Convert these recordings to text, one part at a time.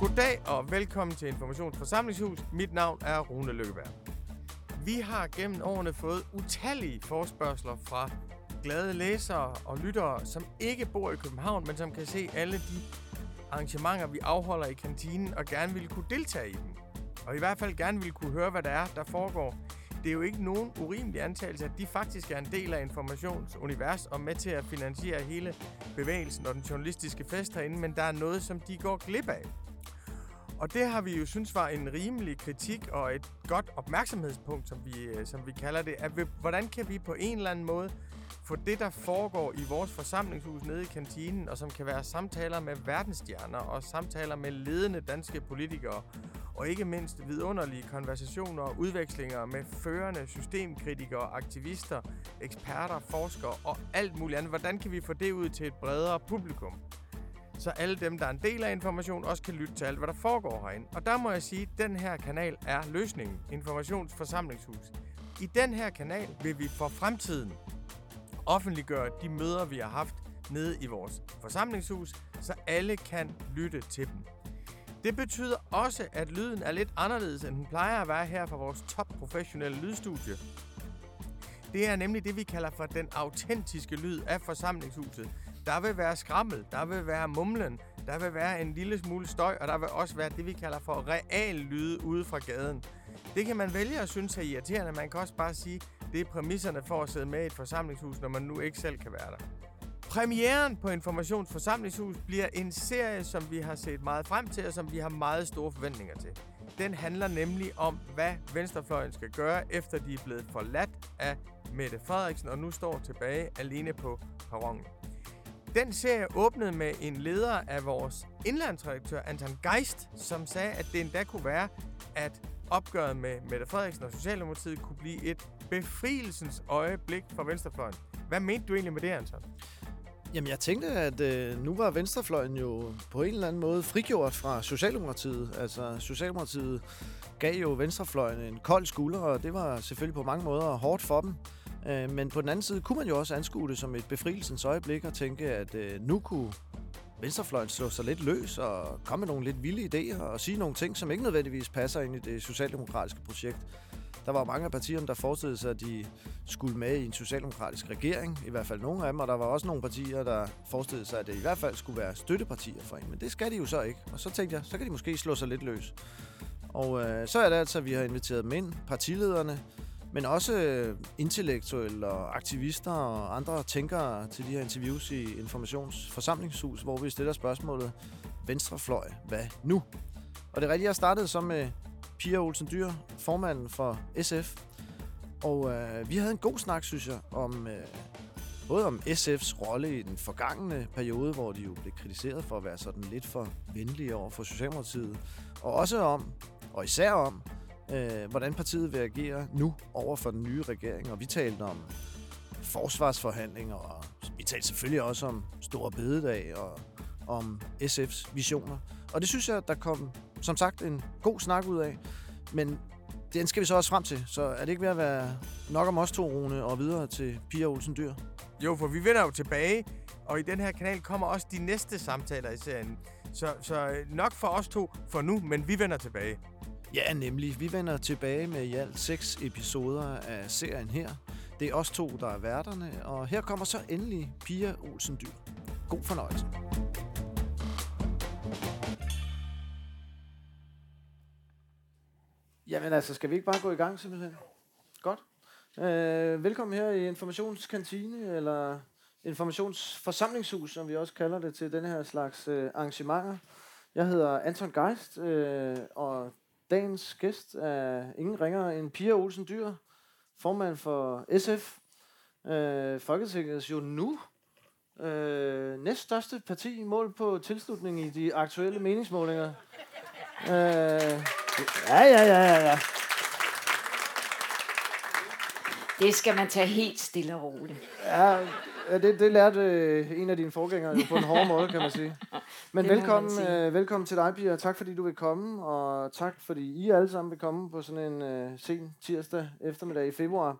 Goddag og velkommen til Informationsforsamlingshus. Mit navn er Rune Lykkeberg. Vi har gennem årene fået utallige forspørgseler fra glade læsere og lyttere, som ikke bor i København, men som kan se alle de arrangementer, vi afholder i kantinen, og gerne vil kunne deltage i dem. Og i hvert fald gerne vil kunne høre, hvad der er, der foregår. Det er jo ikke nogen urimelig antagelse, at de faktisk er en del af informationsunivers og med til at finansiere hele bevægelsen og den journalistiske fest herinde, men der er noget, som de går glip af. Og det har vi jo synes var en rimelig kritik og et godt opmærksomhedspunkt, som vi, øh, som vi kalder det. At vi, hvordan kan vi på en eller anden måde få det, der foregår i vores forsamlingshus nede i kantinen, og som kan være samtaler med verdensstjerner og samtaler med ledende danske politikere, og ikke mindst vidunderlige konversationer og udvekslinger med førende systemkritikere, aktivister, eksperter, forskere og alt muligt andet. Hvordan kan vi få det ud til et bredere publikum? Så alle dem, der er en del af information, også kan lytte til alt, hvad der foregår herinde. Og der må jeg sige, at den her kanal er løsningen. Informationsforsamlingshus. I den her kanal vil vi for fremtiden offentliggøre de møder, vi har haft nede i vores forsamlingshus, så alle kan lytte til dem. Det betyder også, at lyden er lidt anderledes, end den plejer at være her fra vores top professionelle lydstudie. Det er nemlig det, vi kalder for den autentiske lyd af forsamlingshuset. Der vil være skrammel, der vil være mumlen, der vil være en lille smule støj, og der vil også være det, vi kalder for real lyde ude fra gaden. Det kan man vælge at synes er irriterende. Man kan også bare sige, det er præmisserne for at sidde med i et forsamlingshus, når man nu ikke selv kan være der. Premieren på Informationsforsamlingshus bliver en serie, som vi har set meget frem til, og som vi har meget store forventninger til. Den handler nemlig om, hvad venstrefløjen skal gøre, efter de er blevet forladt af Mette Frederiksen, og nu står tilbage alene på perronen. Den serie åbnede med en leder af vores indlandsredaktør, Anton Geist, som sagde, at det endda kunne være, at opgøret med Mette Frederiksen og Socialdemokratiet kunne blive et befrielsens øjeblik for venstrefløjen. Hvad mente du egentlig med det, Anton? Jamen, jeg tænkte, at øh, nu var venstrefløjen jo på en eller anden måde frigjort fra Socialdemokratiet. Altså, Socialdemokratiet gav jo venstrefløjen en kold skulder, og det var selvfølgelig på mange måder hårdt for dem. Øh, men på den anden side kunne man jo også anskue det som et befrielsens øjeblik og tænke, at øh, nu kunne venstrefløjen slå sig lidt løs og komme med nogle lidt vilde idéer og sige nogle ting, som ikke nødvendigvis passer ind i det socialdemokratiske projekt. Der var mange af partierne, der forestillede sig, at de skulle med i en socialdemokratisk regering, i hvert fald nogle af dem, og der var også nogle partier, der forestillede sig, at det i hvert fald skulle være støttepartier for en, men det skal de jo så ikke. Og så tænkte jeg, så kan de måske slå sig lidt løs. Og øh, så er det altså, at vi har inviteret dem ind, partilederne, men også øh, intellektuelle og aktivister og andre tænkere til de her interviews i Informationsforsamlingshus, hvor vi stiller spørgsmålet, Venstrefløj, hvad nu? Og det er rigtigt, jeg startede så med Pia Olsen Dyr, formanden for SF. Og øh, vi havde en god snak, synes jeg, om øh, både om SF's rolle i den forgangne periode, hvor de jo blev kritiseret for at være sådan lidt for venlige over for Socialdemokratiet, og også om, og især om, øh, hvordan partiet vil agere nu over for den nye regering. Og vi talte om forsvarsforhandlinger, og vi talte selvfølgelig også om Store Bededag og om SF's visioner. Og det synes jeg, der kom, som sagt, en god snak ud af. Men den skal vi så også frem til. Så er det ikke ved at være nok om os to, Rune, og videre til Pia Olsen Dyr? Jo, for vi vender jo tilbage, og i den her kanal kommer også de næste samtaler i serien. Så, så øh, nok for os to for nu, men vi vender tilbage. Ja, nemlig. Vi vender tilbage med i alt seks episoder af serien her. Det er os to, der er værterne, og her kommer så endelig Pia Olsen Dyr. God fornøjelse. Jamen altså, skal vi ikke bare gå i gang simpelthen? Godt. Øh, velkommen her i Informationskantine, eller Informationsforsamlingshus, som vi også kalder det til den her slags øh, arrangementer. Jeg hedder Anton Geist, øh, og Dagens gæst er ingen ringere end Pia Olsen Dyr, formand for SF, øh, Folketingets jo nu øh, næststørste parti mål på tilslutning i de aktuelle meningsmålinger. Øh, ja, ja, ja, ja, ja. Det skal man tage helt stille og roligt. Ja, det, det lærte øh, en af dine forgængere jo på en hård måde, kan man sige. Men velkommen, øh, velkommen til dig, Pia. Tak fordi du vil komme, og tak fordi I alle sammen vil komme på sådan en øh, sen tirsdag eftermiddag i februar.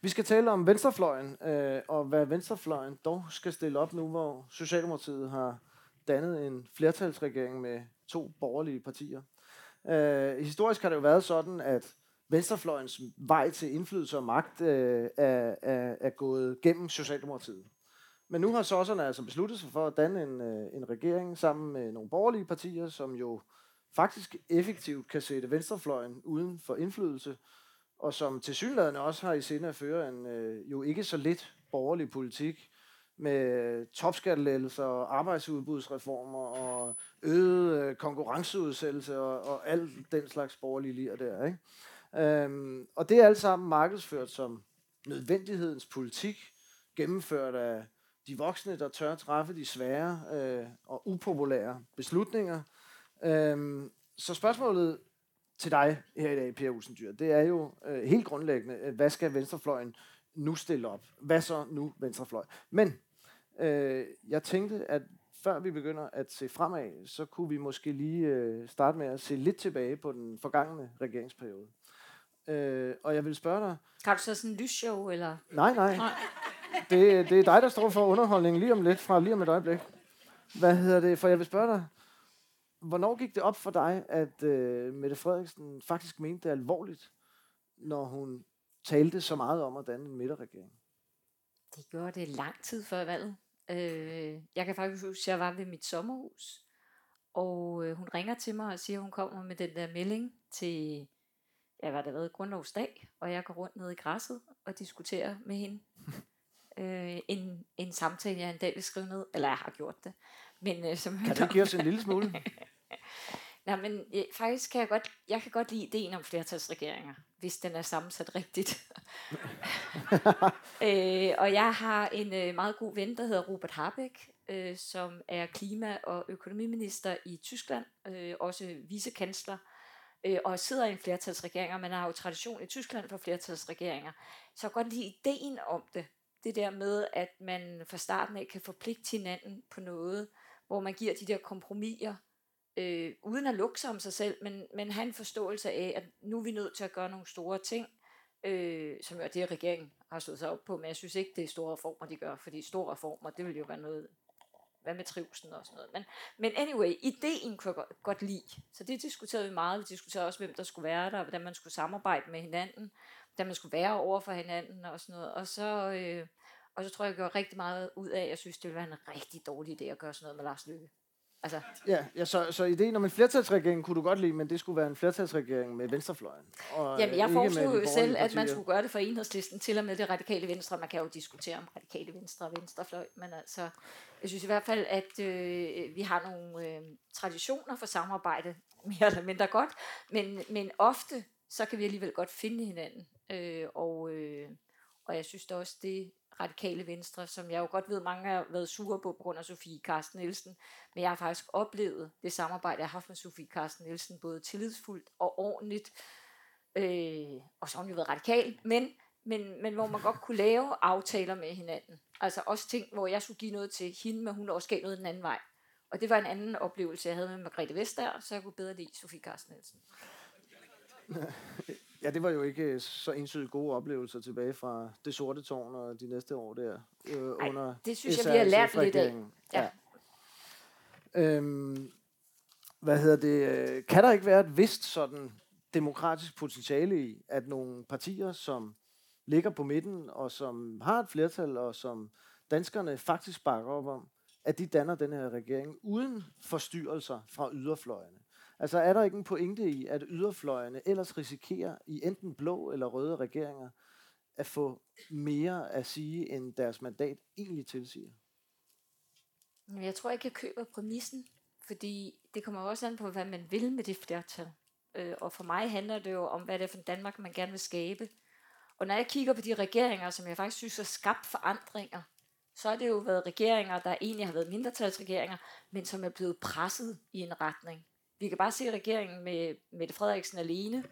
Vi skal tale om venstrefløjen, øh, og hvad venstrefløjen dog skal stille op nu, hvor Socialdemokratiet har dannet en flertalsregering med to borgerlige partier. Øh, historisk har det jo været sådan, at venstrefløjens vej til indflydelse og magt øh, er, er, er gået gennem Socialdemokratiet. Men nu har sosserne altså besluttet sig for at danne en, øh, en regering sammen med nogle borgerlige partier, som jo faktisk effektivt kan sætte venstrefløjen uden for indflydelse, og som til synligheden også har i sinde at føre en øh, jo ikke så lidt borgerlig politik med topskattelettelser og arbejdsudbudsreformer og øget øh, konkurrenceudsættelse og, og alt den slags borgerlige lir der. Ikke? Øhm, og det er alt sammen markedsført som nødvendighedens politik, gennemført af de voksne, der tør træffe de svære øh, og upopulære beslutninger. Øhm, så spørgsmålet til dig her i dag, Per Usendyr, det er jo øh, helt grundlæggende, øh, hvad skal venstrefløjen nu stille op? Hvad så nu venstrefløj? Men øh, jeg tænkte, at før vi begynder at se fremad, så kunne vi måske lige øh, starte med at se lidt tilbage på den forgangne regeringsperiode. Øh, og jeg vil spørge dig... Har du så sådan en lysshow, eller? Nej, nej. Det, det er dig, der står for underholdningen lige om lidt, fra lige om et øjeblik. Hvad hedder det? For jeg vil spørge dig, hvornår gik det op for dig, at øh, Mette Frederiksen faktisk mente det alvorligt, når hun talte så meget om at danne en midterregering? Det gjorde det lang tid før valget. Øh, jeg kan faktisk huske, at jeg var ved mit sommerhus, og øh, hun ringer til mig og siger, at hun kommer med den der melding til, ja, hvad det været, grundlovsdag, og jeg går rundt ned i græsset og diskuterer med hende øh, en, en samtale, jeg en dag vil skrive ned, eller jeg har gjort det. Men, øh, som kan du give os en lille smule? Nej, men øh, faktisk kan jeg godt, jeg kan godt lide ideen om flertalsregeringer, hvis den er sammensat rigtigt. øh, og jeg har en øh, meget god ven, der hedder Robert Habeck, øh, som er klima- og økonomiminister i Tyskland, øh, også vicekansler, øh, og sidder i en flertalsregering, og man har jo tradition i Tyskland for flertalsregeringer. Så jeg kan godt lide ideen om det. Det der med, at man fra starten af kan forpligte hinanden på noget, hvor man giver de der kompromiser, øh, uden at lukke sig om sig selv, men, men have en forståelse af, at nu er vi nødt til at gøre nogle store ting, øh, som jo er det, regeringen har stået sig op på, men jeg synes ikke, det er store reformer, de gør, fordi store reformer, det vil jo være noget, hvad med trivsel og sådan noget. Men, men anyway, ideen kunne jeg godt lide, så det diskuterede vi meget. Vi diskuterede også, hvem der skulle være der, hvordan man skulle samarbejde med hinanden, hvordan man skulle være over for hinanden og sådan noget. Og så, øh, og så tror jeg, jeg gjorde rigtig meget ud af, at jeg synes, det ville være en rigtig dårlig idé at gøre sådan noget med Lars Lykke. Altså. Ja, ja så, så ideen om en flertalsregering kunne du godt lide, men det skulle være en flertalsregering med venstrefløjen. Og Jamen, jeg foreslog jo selv, at man skulle gøre det for enhedslisten, til og med det radikale venstre. Man kan jo diskutere om radikale venstre og venstrefløj, men altså, jeg synes i hvert fald, at øh, vi har nogle øh, traditioner for samarbejde, mere eller mindre godt, men, men ofte, så kan vi alligevel godt finde hinanden. Øh, og, øh, og jeg synes da også, det radikale venstre, som jeg jo godt ved, mange har været sure på på grund af Sofie Karsten Nielsen, men jeg har faktisk oplevet det samarbejde, jeg har haft med Sofie Karsten Nielsen, både tillidsfuldt og ordentligt, øh, og så har hun jo været radikal, men, men, men hvor man godt kunne lave aftaler med hinanden. Altså også ting, hvor jeg skulle give noget til hende, men hun også gav noget den anden vej. Og det var en anden oplevelse, jeg havde med Margrethe Vestager, så jeg kunne bedre lide Sofie Karsten Nielsen. Ja, det var jo ikke øh, så entydigt gode oplevelser tilbage fra det sorte tårn og de næste år der øh, Ej, under det synes jeg, vi har lært lidt af. Ja. ja. Øhm, hvad hedder det? Øh, kan der ikke være et vist sådan demokratisk potentiale i, at nogle partier, som ligger på midten, og som har et flertal, og som danskerne faktisk bakker op om, at de danner den her regering uden forstyrrelser fra yderfløjene? Altså er der ikke en pointe i, at yderfløjene ellers risikerer i enten blå eller røde regeringer at få mere at sige, end deres mandat egentlig tilsiger? Jeg tror ikke, jeg køber præmissen, fordi det kommer også an på, hvad man vil med det flertal. Øh, og for mig handler det jo om, hvad det er for Danmark, man gerne vil skabe. Og når jeg kigger på de regeringer, som jeg faktisk synes har skabt forandringer, så har det jo været regeringer, der egentlig har været mindretalsregeringer, men som er blevet presset i en retning. Vi kan bare se regeringen med Mette Frederiksen alene.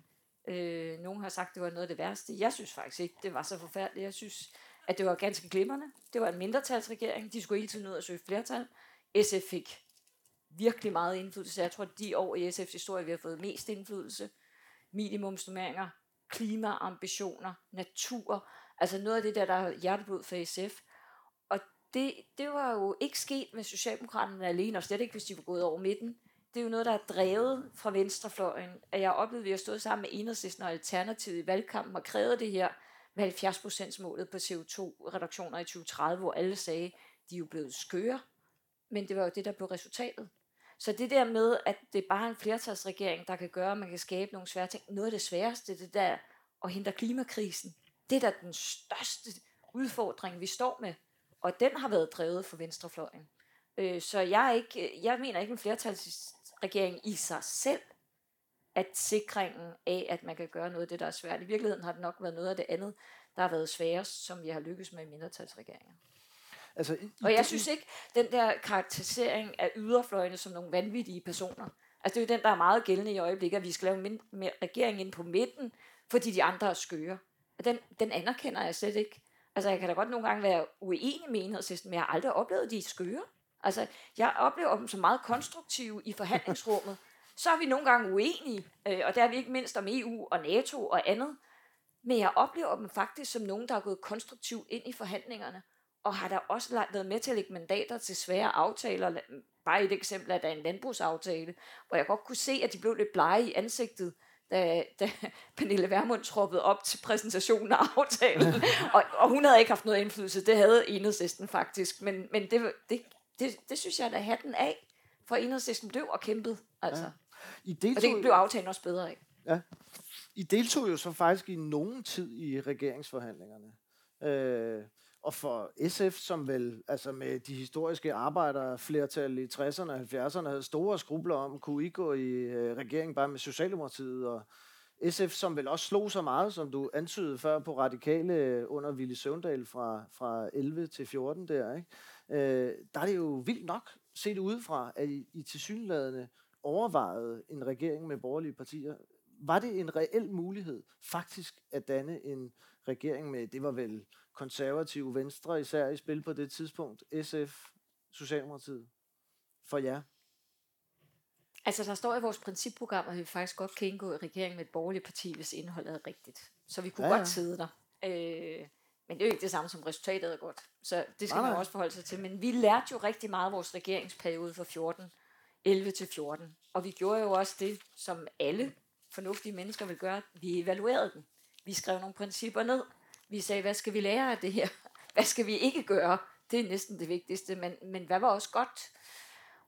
Øh, nogen har sagt, at det var noget af det værste. Jeg synes faktisk ikke, det var så forfærdeligt. Jeg synes, at det var ganske glimrende. Det var en mindretalsregering. De skulle hele tiden ud og søge flertal. SF fik virkelig meget indflydelse. Jeg tror, at de år i SF's historie, vi har fået mest indflydelse. Minimumsnummeringer, klimaambitioner, natur. Altså noget af det der, der er hjerteblod for SF. Og det, det var jo ikke sket med Socialdemokraterne alene, og slet ikke, hvis de var gået over midten. Det er jo noget, der er drevet fra venstrefløjen. At jeg oplevede, at vi har stået sammen med Enhedslisten og Alternativet i valgkampen og krævet det her med 70 målet på CO2-reduktioner i 2030, hvor alle sagde, de er jo blevet skøre. Men det var jo det, der blev resultatet. Så det der med, at det er bare en flertalsregering, der kan gøre, at man kan skabe nogle svære ting. Noget af det sværeste, det der at hindre klimakrisen. Det er da den største udfordring, vi står med. Og den har været drevet for venstrefløjen. Øh, så jeg, er ikke, jeg mener ikke en flertals flertalsregering i sig selv, at sikringen af, at man kan gøre noget af det, der er svært. I virkeligheden har det nok været noget af det andet, der har været sværest, som vi har lykkes med i mindretalsregeringer. Altså, i, og jeg synes ikke, den der karakterisering af yderfløjene som nogle vanvittige personer, altså det er jo den, der er meget gældende i øjeblikket, at vi skal lave en regering ind på midten, fordi de andre er skøre. Den, den anerkender jeg slet ikke. Altså, jeg kan da godt nogle gange være uenig med enhedslisten, men jeg har aldrig oplevet, at de er skøre. Altså, jeg oplever dem som meget konstruktive i forhandlingsrummet. Så er vi nogle gange uenige, øh, og der er vi ikke mindst om EU og NATO og andet. Men jeg oplever dem faktisk som nogen, der er gået konstruktivt ind i forhandlingerne, og har der også været med til at lægge mandater til svære aftaler. Bare et eksempel er der en landbrugsaftale, hvor jeg godt kunne se, at de blev lidt blege i ansigtet, da, da Pernille Vermund troppede op til præsentationen af aftalen. og, og hun havde ikke haft noget indflydelse. Det havde enhedslisten faktisk. Men, men det, det, det, det synes jeg, der hatten af. For enhedslisten blev og kæmpede. Altså. Ja. I deltog, og det blev aftalen også bedre af. Ja. I deltog jo så faktisk i nogen tid i regeringsforhandlingerne. Øh, og for SF, som vel altså med de historiske arbejdere flertal i 60'erne og 70'erne havde store skrubler om, kunne I gå i øh, regering bare med Socialdemokratiet og SF, som vel også slog så meget, som du antydede før på radikale under Ville Søvndal fra, fra 11 til 14 der, ikke? Øh, der er det jo vildt nok set udefra, at I, I tilsyneladende overvejede en regering med borgerlige partier. Var det en reel mulighed faktisk at danne en regering med, det var vel konservative venstre især i spil på det tidspunkt, SF, Socialdemokratiet, for jer? Altså, der står i vores principprogram, at vi faktisk godt kan indgå i regering med et borgerligt parti, hvis indholdet er rigtigt. Så vi kunne ja, ja. godt sidde der. Øh, men det er jo ikke det samme som resultatet er godt. Så det skal nej, man også forholde sig til. Men vi lærte jo rigtig meget af vores regeringsperiode fra 14, 11 til 14. Og vi gjorde jo også det, som alle fornuftige mennesker vil gøre. Vi evaluerede den. Vi skrev nogle principper ned. Vi sagde, hvad skal vi lære af det her? Hvad skal vi ikke gøre? Det er næsten det vigtigste, men, men hvad var også godt?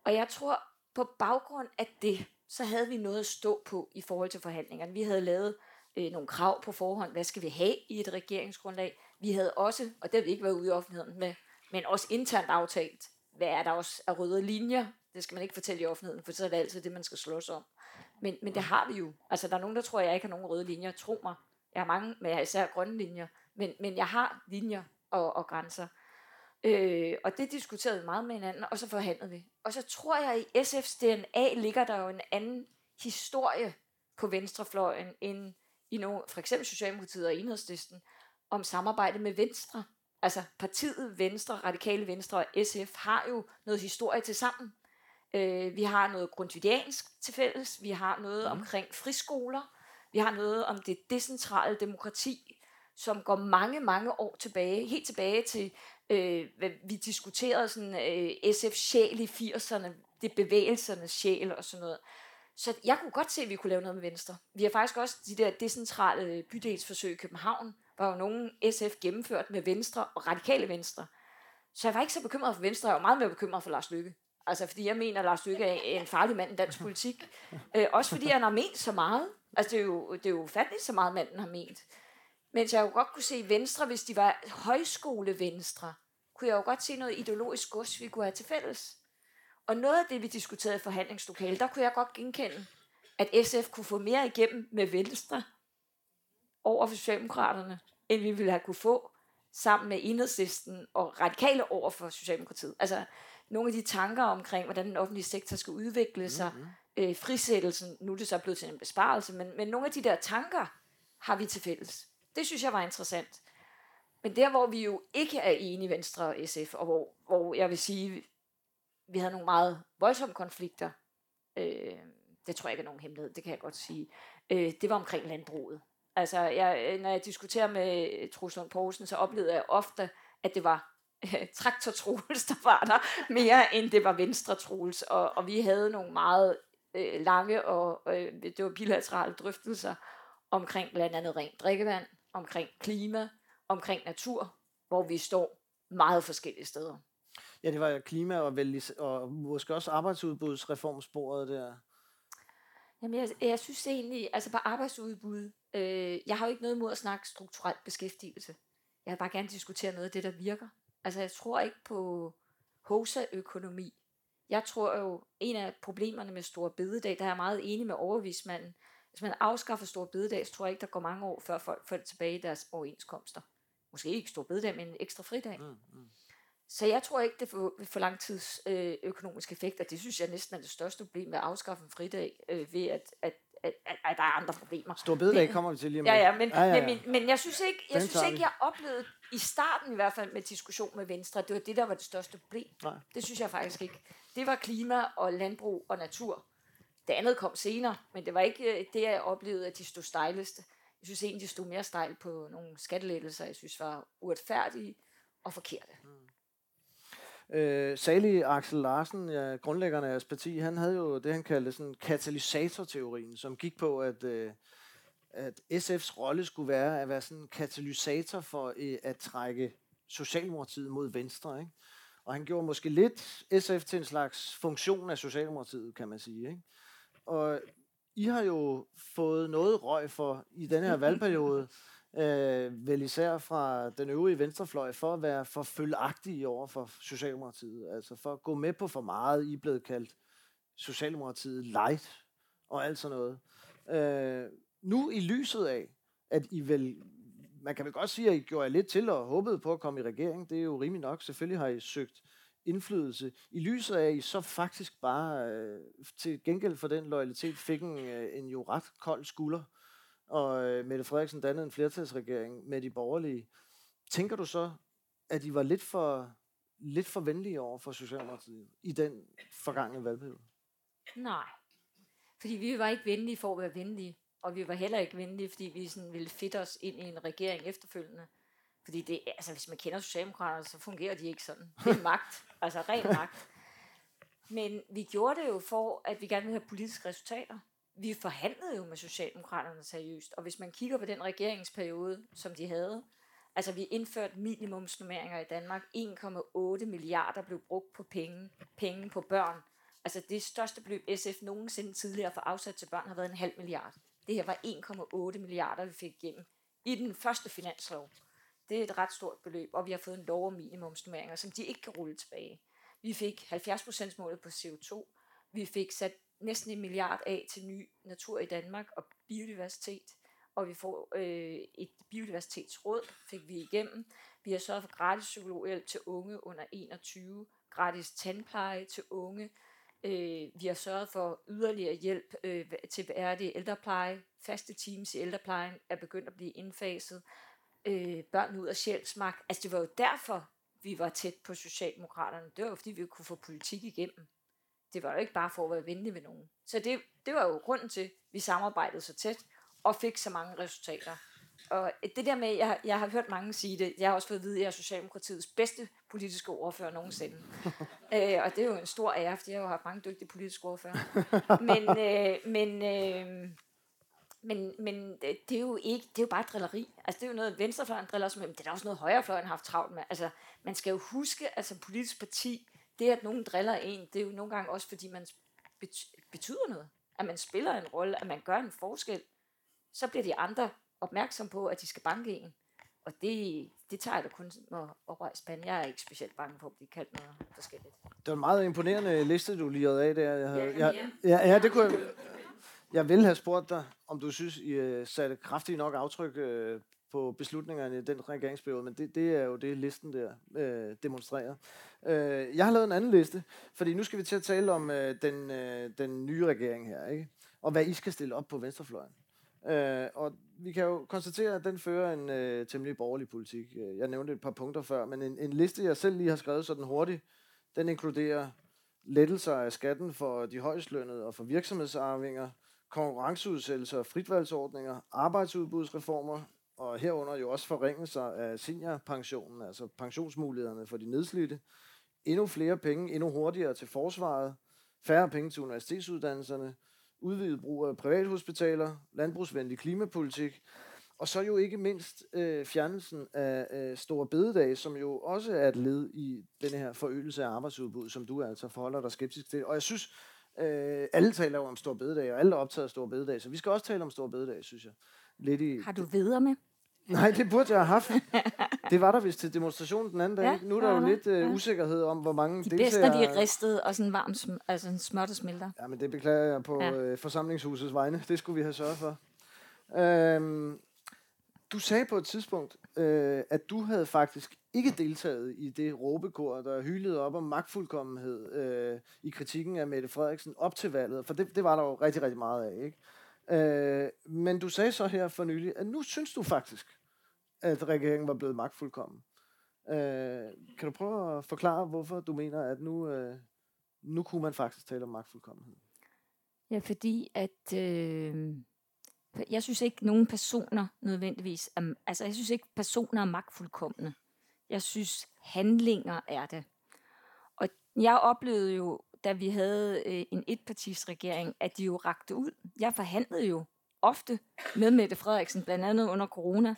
Og jeg tror, på baggrund af det, så havde vi noget at stå på i forhold til forhandlingerne. Vi havde lavet øh, nogle krav på forhånd. Hvad skal vi have i et regeringsgrundlag? Vi havde også, og det har vi ikke været ude i offentligheden med, men også internt aftalt, hvad er der også af røde linjer? Det skal man ikke fortælle i offentligheden, for så er det altid det, man skal slås om. Men, men det har vi jo. Altså, der er nogen, der tror, at jeg ikke har nogen røde linjer. Tro mig. Jeg har mange, men jeg har især grønne linjer. Men, men jeg har linjer og, og grænser. Øh, og det diskuterede vi meget med hinanden, og så forhandlede vi. Og så tror jeg, at i SF's DNA ligger der jo en anden historie på venstrefløjen, end i nogle, for eksempel Socialdemokratiet og Enhedslisten, om samarbejde med Venstre. Altså partiet Venstre, Radikale Venstre og SF har jo noget historie til sammen. Øh, vi har noget grundvidiansk til fælles, vi har noget mm. omkring friskoler, vi har noget om det decentrale demokrati, som går mange, mange år tilbage, helt tilbage til, øh, hvad vi diskuterede sådan øh, SF sjæl i 80'erne, det bevægelsernes sjæl og sådan noget. Så jeg kunne godt se, at vi kunne lave noget med Venstre. Vi har faktisk også de der decentrale bydelsforsøg i København, var jo nogen SF gennemført med Venstre og radikale Venstre. Så jeg var ikke så bekymret for Venstre, jeg var meget mere bekymret for Lars Lykke. Altså fordi jeg mener, at Lars Lykke er en farlig mand i dansk politik. Øh, også fordi han har ment så meget. Altså det er jo, det er jo fattigt så meget, manden har ment. Mens jeg jo godt kunne se Venstre, hvis de var højskole Venstre, kunne jeg jo godt se noget ideologisk gods, vi kunne have til fælles. Og noget af det, vi diskuterede i forhandlingslokalet, der kunne jeg godt genkende, at SF kunne få mere igennem med Venstre over for Socialdemokraterne, end vi ville have kunne få sammen med enhedslisten og radikale over for Socialdemokratiet. Altså nogle af de tanker omkring, hvordan den offentlige sektor skal udvikle sig, mm-hmm. øh, frisættelsen, nu er det så blevet til en besparelse, men, men nogle af de der tanker har vi til fælles. Det synes jeg var interessant. Men der, hvor vi jo ikke er enige, Venstre og SF, og hvor, hvor jeg vil sige, vi havde nogle meget voldsomme konflikter, øh, det tror jeg ikke er nogen hemmelighed, det kan jeg godt sige, øh, det var omkring landbruget. Altså, jeg, øh, når jeg diskuterer med øh, Truslund Poulsen, så oplevede jeg ofte, at det var øh, traktor-Troels, der var der, mere end det var Venstre-Troels. Og, og vi havde nogle meget øh, lange og øh, det var bilaterale drøftelser omkring blandt andet rent drikkevand, omkring klima, omkring natur, hvor vi står meget forskellige steder. Ja, det var klima og, vel, og måske også arbejdsudbudsreformsporet der. Jamen, jeg, jeg synes egentlig, altså på arbejdsudbud, øh, jeg har jo ikke noget imod at snakke strukturel beskæftigelse. Jeg vil bare gerne diskutere noget af det, der virker. Altså, jeg tror ikke på HOSA-økonomi. Jeg tror jo, en af problemerne med store bededag, der er jeg meget enig med overvismanden, hvis man afskaffer store bededag, så tror jeg ikke, der går mange år, før folk får det tilbage i deres overenskomster. Måske ikke Store bededag, men en ekstra fridag. Mm, mm. Så jeg tror ikke, det får, for lang tids øh, økonomisk effekt, og det synes jeg næsten er det største problem med at afskaffe en fridag, øh, ved at, at, at, at, at der er andre problemer. Stor bededag kommer vi til lige om Ja, ja, men, ja, ja, ja. men, men jeg synes ikke, jeg, synes ikke, jeg oplevede i starten i hvert fald med diskussion med Venstre, det var det, der var det største problem. Nej. Det synes jeg faktisk ikke. Det var klima og landbrug og natur. Det andet kom senere, men det var ikke øh, det, jeg oplevede, at de stod stejleste. Jeg synes egentlig, de stod mere stejl på nogle skattelettelser, jeg synes var uretfærdige og forkerte. Mm. Øh, Sali Axel Larsen, ja, grundlæggeren af parti, han havde jo det, han kaldte sådan katalysatorteorien, som gik på, at, øh, at SF's rolle skulle være at være sådan en katalysator for øh, at trække Socialdemokratiet mod venstre. Ikke? Og han gjorde måske lidt SF til en slags funktion af Socialdemokratiet, kan man sige. Ikke? Og I har jo fået noget røg for i denne her valgperiode, øh, vel især fra den øvrige venstrefløj, for at være for følgeagtige over for Socialdemokratiet. Altså for at gå med på for meget. I er blevet kaldt Socialdemokratiet light og alt sådan noget. Øh, nu i lyset af, at I vel, man kan vel godt sige, at I gjorde jer lidt til og håbede på at komme i regering. Det er jo rimelig nok. Selvfølgelig har I søgt indflydelse. I lyset af, at I så faktisk bare øh, til gengæld for den loyalitet fik en, øh, en jo ret kold skulder og øh, Mette Frederiksen dannede en flertalsregering med de borgerlige. Tænker du så, at de var lidt for, lidt for venlige over for Socialdemokratiet i den forgangne valgperiode? Nej, fordi vi var ikke venlige for at være venlige, og vi var heller ikke venlige, fordi vi sådan ville fitte os ind i en regering efterfølgende. Fordi det, altså, hvis man kender Socialdemokraterne, så fungerer de ikke sådan. Det er magt, altså ren magt. Men vi gjorde det jo for, at vi gerne ville have politiske resultater vi forhandlede jo med Socialdemokraterne seriøst, og hvis man kigger på den regeringsperiode, som de havde, altså vi indførte minimumsnummeringer i Danmark, 1,8 milliarder blev brugt på penge, penge på børn. Altså det største beløb SF nogensinde tidligere for afsat til børn har været en halv milliard. Det her var 1,8 milliarder, vi fik igennem i den første finanslov. Det er et ret stort beløb, og vi har fået en lov om minimumsnummeringer, som de ikke kan rulle tilbage. Vi fik 70 målet på CO2. Vi fik sat næsten en milliard af til ny natur i Danmark og biodiversitet. Og vi får øh, et biodiversitetsråd, fik vi igennem. Vi har sørget for gratis psykologhjælp til unge under 21, gratis tandpleje til unge. Øh, vi har sørget for yderligere hjælp øh, til værdig ældrepleje. Faste teams i ældreplejen er begyndt at blive indfaset. Øh, børn ud af sjælsmark. Altså det var jo derfor, vi var tæt på Socialdemokraterne. Det var jo fordi, vi kunne få politik igennem det var jo ikke bare for at være venlig ved nogen. Så det, det var jo grunden til, at vi samarbejdede så tæt og fik så mange resultater. Og det der med, jeg, jeg har hørt mange sige det, jeg har også fået at vide, at jeg er Socialdemokratiets bedste politiske ordfører nogensinde. øh, og det er jo en stor ære, fordi jeg har jo haft mange dygtige politiske ordfører. men, øh, men, øh, men, men det er jo ikke, det er jo bare drilleri. Altså det er jo noget, venstrefløjen driller os med, men det er også noget højrefløjen har haft travlt med. Altså man skal jo huske, at som politisk parti, det, at nogen driller en, det er jo nogle gange også, fordi man betyder noget. At man spiller en rolle, at man gør en forskel. Så bliver de andre opmærksom på, at de skal banke en. Og det, det tager jeg da kun at, at rejse pande. Jeg er ikke specielt bange på at blive kaldt noget forskelligt. Det var en meget imponerende liste, du lige af der. Jeg, havde, ja, jeg, ja, ja, det kunne jeg, jeg ville have spurgt dig, om du synes, I uh, satte kraftigt nok aftryk uh, på beslutningerne i den regeringsperiode, men det, det er jo det, listen der øh, demonstrerer. Øh, jeg har lavet en anden liste, fordi nu skal vi til at tale om øh, den, øh, den nye regering her, ikke? og hvad I skal stille op på venstrefløjen. Øh, og vi kan jo konstatere, at den fører en øh, temmelig borgerlig politik. Øh, jeg nævnte et par punkter før, men en, en liste, jeg selv lige har skrevet sådan hurtigt, den inkluderer lettelser af skatten for de højstlønnede og for virksomhedsarvinger, konkurrenceudsættelser og fritvalgsordninger, arbejdsudbudsreformer, og herunder jo også forringelser af seniorpensionen, altså pensionsmulighederne for de nedslidte, endnu flere penge, endnu hurtigere til forsvaret, færre penge til universitetsuddannelserne, udvidet brug af privathospitaler, landbrugsvenlig klimapolitik, og så jo ikke mindst øh, fjernelsen af øh, store bededag, som jo også er et led i denne her forøgelse af arbejdsudbud, som du altså forholder dig skeptisk til. Og jeg synes, øh, alle taler jo om store bededag, og alle er optaget af store bededag, så vi skal også tale om store bededag, synes jeg. Lidt i, Har du videre med? Nej, det burde jeg have haft. Det var der vist til demonstrationen den anden dag. Ja, nu er der jo lidt uh, ja. usikkerhed om, hvor mange de deltagere... De bedste, de er ristet og sådan varm, altså en smør, der smelter. Ja, men det beklager jeg på ja. uh, forsamlingshusets vegne. Det skulle vi have sørget for. Uh, du sagde på et tidspunkt, uh, at du havde faktisk ikke deltaget i det råbekor, der hylede op om magtfuldkommenhed uh, i kritikken af Mette Frederiksen op til valget. For det, det var der jo rigtig, rigtig meget af, ikke? Øh, men du sagde så her for nylig, at nu synes du faktisk, at regeringen var blevet magtfuldkommen. Øh, kan du prøve at forklare, hvorfor du mener, at nu, øh, nu kunne man faktisk tale om magtfuldkommenhed? Ja, fordi at øh, jeg synes ikke, nogen personer nødvendigvis er, altså jeg synes ikke, personer er magtfuldkommende. Jeg synes, handlinger er det. Og jeg oplevede jo da vi havde øh, en etpartisregering, at de jo rakte ud. Jeg forhandlede jo ofte med Mette Frederiksen, blandt andet under corona.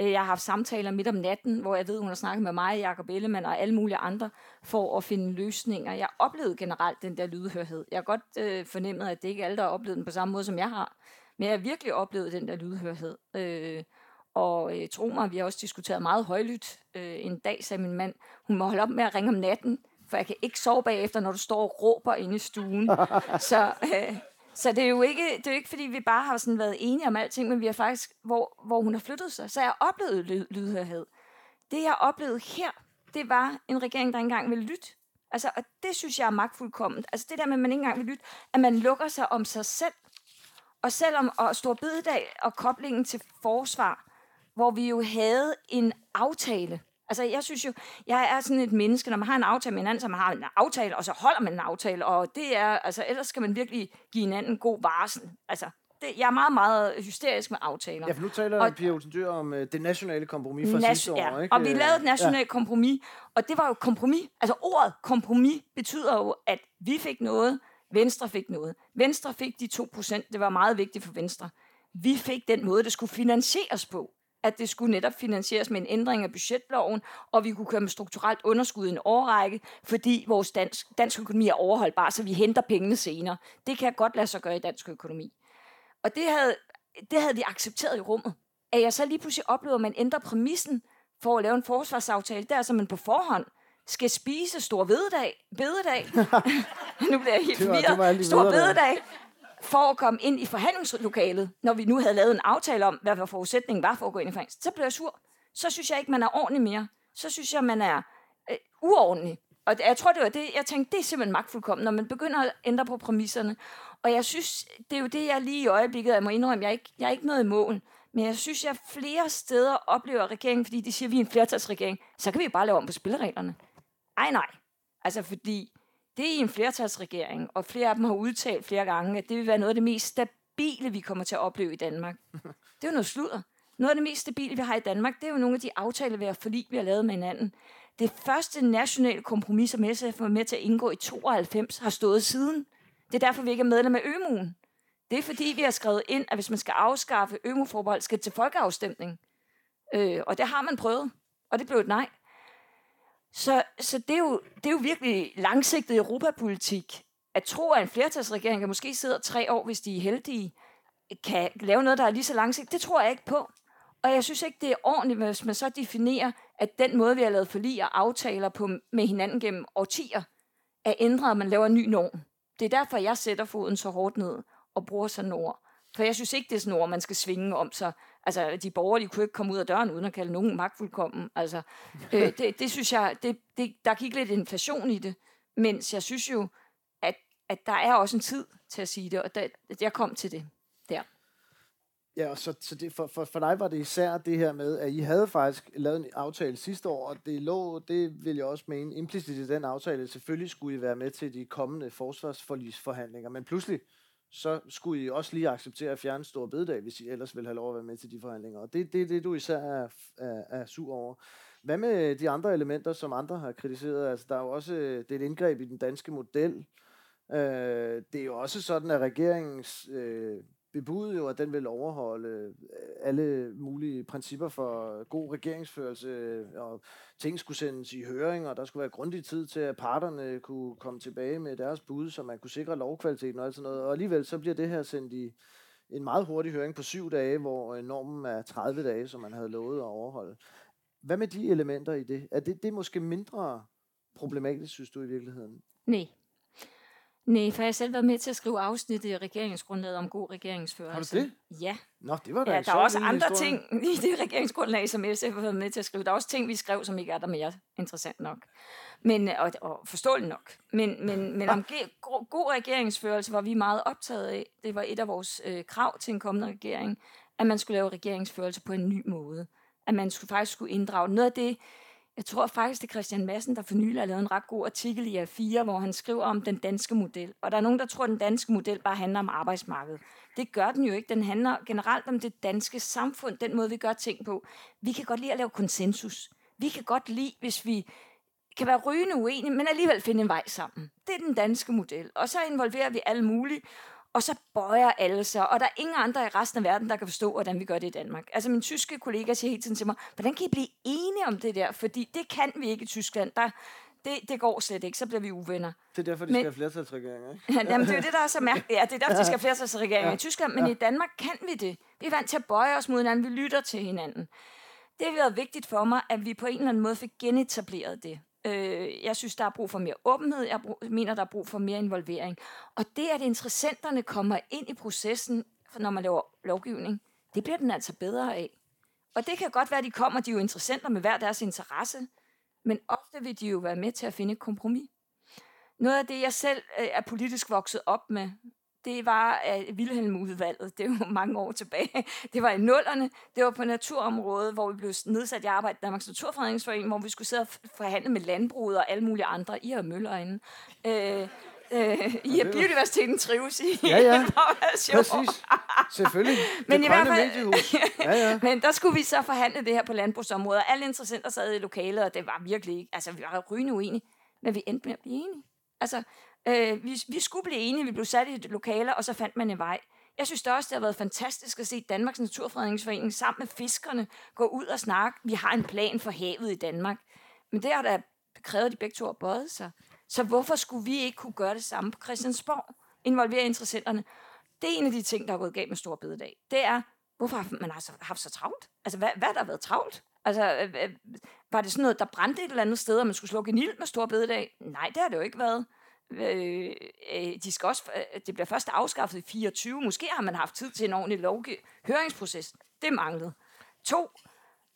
Øh, jeg har haft samtaler midt om natten, hvor jeg ved, hun har snakket med mig, Jacob Ellemann og alle mulige andre, for at finde løsninger. Jeg oplevede generelt den der lydhørhed. Jeg har godt øh, fornemmet, at det ikke er alle, der har oplevet den på samme måde, som jeg har. Men jeg har virkelig oplevet den der lydhørhed. Øh, og øh, tro mig, vi har også diskuteret meget højlydt. Øh, en dag sagde min mand, hun må holde op med at ringe om natten, for jeg kan ikke sove bagefter, når du står og råber inde i stuen. så, øh, så det er jo ikke, det er jo ikke, fordi vi bare har sådan været enige om alting, men vi har faktisk, hvor, hvor hun har flyttet sig. Så jeg har oplevet lyd, lydhørhed. Det, jeg oplevede her, det var en regering, der ikke engang ville lytte. Altså, og det synes jeg er magtfuldkomment. Altså det der med, at man ikke engang vil lytte, at man lukker sig om sig selv. Og selvom og Stor Bededag og koblingen til forsvar, hvor vi jo havde en aftale, Altså, jeg synes jo, jeg er sådan et menneske, når man har en aftale med hinanden, så man har en aftale, og så holder man en aftale, og det er, altså, ellers skal man virkelig give hinanden god varsel. Altså, det, jeg er meget, meget hysterisk med aftaler. Ja, for nu taler og, Pia Olsen Dyr om uh, det nationale kompromis fra nas- sidste år, ja. ikke? og vi lavede et nationalt ja. kompromis, og det var jo kompromis. Altså, ordet kompromis betyder jo, at vi fik noget, Venstre fik noget. Venstre fik de 2%, det var meget vigtigt for Venstre. Vi fik den måde, det skulle finansieres på at det skulle netop finansieres med en ændring af budgetloven, og vi kunne køre med strukturelt underskud i en årrække, fordi vores dansk, dansk økonomi er overholdbar, så vi henter pengene senere. Det kan godt lade sig gøre i dansk økonomi. Og det havde, det havde vi accepteret i rummet. At jeg så lige pludselig oplevede, at man ændrer præmissen for at lave en forsvarsaftale, der så man på forhånd skal spise stor vededag, bededag. nu bliver jeg helt forvirret. Stor bededag for at komme ind i forhandlingslokalet, når vi nu havde lavet en aftale om, hvad forudsætningen var for at gå ind i forhandling, så blev jeg sur. Så synes jeg ikke, man er ordentlig mere. Så synes jeg, man er øh, uordentlig. Og jeg tror, det var det, jeg tænkte, det er simpelthen magtfuldkommen, når man begynder at ændre på præmisserne. Og jeg synes, det er jo det, jeg lige i øjeblikket, jeg må indrømme, jeg er ikke, jeg er ikke noget i mål. Men jeg synes, jeg flere steder oplever regeringen, fordi de siger, at vi er en flertalsregering, så kan vi jo bare lave om på spillereglerne. Ej, nej. Altså, fordi det er i en flertalsregering, og flere af dem har udtalt flere gange, at det vil være noget af det mest stabile, vi kommer til at opleve i Danmark. Det er jo noget sludder. Noget af det mest stabile, vi har i Danmark, det er jo nogle af de aftaler, vi har forlig, vi har lavet med hinanden. Det første nationale kompromis, som SF var med til at indgå i 92, har stået siden. Det er derfor, vi ikke er medlem af ØMU'en. Det er fordi, vi har skrevet ind, at hvis man skal afskaffe ØMU-forbehold, skal det til folkeafstemning. Øh, og det har man prøvet, og det blev et nej. Så, så det, er jo, det er jo virkelig langsigtet europapolitik. At tro, at en flertalsregering kan måske sidde tre år, hvis de er heldige, kan lave noget, der er lige så langsigtet, det tror jeg ikke på. Og jeg synes ikke, det er ordentligt, hvis man så definerer, at den måde, vi har lavet forlig og aftaler på med hinanden gennem årtier, er ændret, at man laver en ny norm. Det er derfor, jeg sætter foden så hårdt ned og bruger sådan ord. For jeg synes ikke, det er sådan ord, man skal svinge om sig. Altså, de borgerlige kunne ikke komme ud af døren, uden at kalde nogen magtfuldkommen. Altså, øh, det, det synes jeg, det, det, der gik lidt inflation i det. Mens jeg synes jo, at, at der er også en tid til at sige det, og der, jeg kom til det der. Ja, og så, så det, for, for, for dig var det især det her med, at I havde faktisk lavet en aftale sidste år, og det lå, det vil jeg også mene, implicit i den aftale, selvfølgelig skulle I være med til de kommende forsvarsforlisforhandlinger, men pludselig så skulle I også lige acceptere at fjerne store Bededag, hvis I ellers vil have lov at være med til de forhandlinger. Og det er det, det, du især er, er, er sur over. Hvad med de andre elementer, som andre har kritiseret? Altså, der er jo også øh, det er et indgreb i den danske model. Øh, det er jo også sådan, at regeringens øh, bebudede jo, at den vil overholde øh, alle mulige principper for god regeringsførelse, øh, og ting skulle sendes i høring, og der skulle være grundig tid til, at parterne kunne komme tilbage med deres bud, så man kunne sikre lovkvaliteten og alt sådan noget. Og alligevel så bliver det her sendt i en meget hurtig høring på syv dage, hvor øh, normen er 30 dage, som man havde lovet at overholde. Hvad med de elementer i det? Er det, det er måske mindre problematisk, synes du i virkeligheden? Nej, Nej, for jeg har selv været med til at skrive afsnit i regeringsgrundlaget om god regeringsførelse. Har du det? Ja. Nå, det var da ja, der er også andre historie. ting i det regeringsgrundlag, som SF har været med til at skrive. Der er også ting, vi skrev, som ikke er der mere interessant nok. Men, og, og forståeligt nok. Men, men, men om god regeringsførelse var vi meget optaget af. Det var et af vores øh, krav til en kommende regering, at man skulle lave regeringsførelse på en ny måde. At man skulle, faktisk skulle inddrage noget af det, jeg tror faktisk, det er Christian Madsen, der for nylig har lavet en ret god artikel i A4, hvor han skriver om den danske model. Og der er nogen, der tror, at den danske model bare handler om arbejdsmarkedet. Det gør den jo ikke. Den handler generelt om det danske samfund, den måde, vi gør ting på. Vi kan godt lide at lave konsensus. Vi kan godt lide, hvis vi kan være rygende uenige, men alligevel finde en vej sammen. Det er den danske model. Og så involverer vi alle mulige og så bøjer alle sig, og der er ingen andre i resten af verden, der kan forstå, hvordan vi gør det i Danmark. Altså min tyske kollega siger hele tiden til mig, hvordan kan I blive enige om det der? Fordi det kan vi ikke i Tyskland. Der, det, det går slet ikke, så bliver vi uvenner. Det er derfor, de men, skal have flertalsregeringer, ikke? Ja, jamen, det er jo det, der er så mærkeligt. Ja, det er derfor, de skal have flertalsregeringer ja. i Tyskland, men ja. i Danmark kan vi det. Vi er vant til at bøje os mod hinanden, vi lytter til hinanden. Det har været vigtigt for mig, at vi på en eller anden måde fik genetableret det. Øh, jeg synes, der er brug for mere åbenhed. Jeg mener, der er brug for mere involvering. Og det, at interessenterne kommer ind i processen, når man laver lovgivning, det bliver den altså bedre af. Og det kan godt være, at de kommer, de er jo interessenter med hver deres interesse, men ofte vil de jo være med til at finde et kompromis. Noget af det, jeg selv øh, er politisk vokset op med, det var uh, Vilhelm-udvalget. Det er jo mange år tilbage. Det var i nullerne. Det var på naturområdet, hvor vi blev nedsat i arbejde i Danmarks Naturfredningsforening, hvor vi skulle sidde og forhandle med landbruget og alle mulige andre. I har møller inde. Uh, Øh, I har biodiversiteten trives i. Ja, ja. Præcis. Selvfølgelig. Men det i hvert fald, ja, ja. men der skulle vi så forhandle det her på landbrugsområdet. Alle interessenter sad i lokalet, og det var virkelig ikke... Altså, vi var rygende uenige, men vi endte med at blive enige. Altså, Øh, vi, vi skulle blive enige, vi blev sat i et lokale, og så fandt man en vej. Jeg synes det også, det har været fantastisk at se Danmarks Naturfredningsforening sammen med fiskerne gå ud og snakke. Vi har en plan for havet i Danmark. Men det har da krævet, de begge to har bøjet sig. Så hvorfor skulle vi ikke kunne gøre det samme på Christiansborg? Involvere interessenterne. Det er en af de ting, der er gået galt med Stor Bededag. Det er, hvorfor har man har haft så travlt? Altså, hvad, hvad der har været travlt? Altså, øh, øh, var det sådan noget, der brændte et eller andet sted, og man skulle slukke en ild med Stor Bededag? Nej, det har det jo ikke været. Øh, øh, de skal også, øh, det bliver først afskaffet i 24. Måske har man haft tid til en ordentlig lovgiv- høringsproces. Det manglede. To,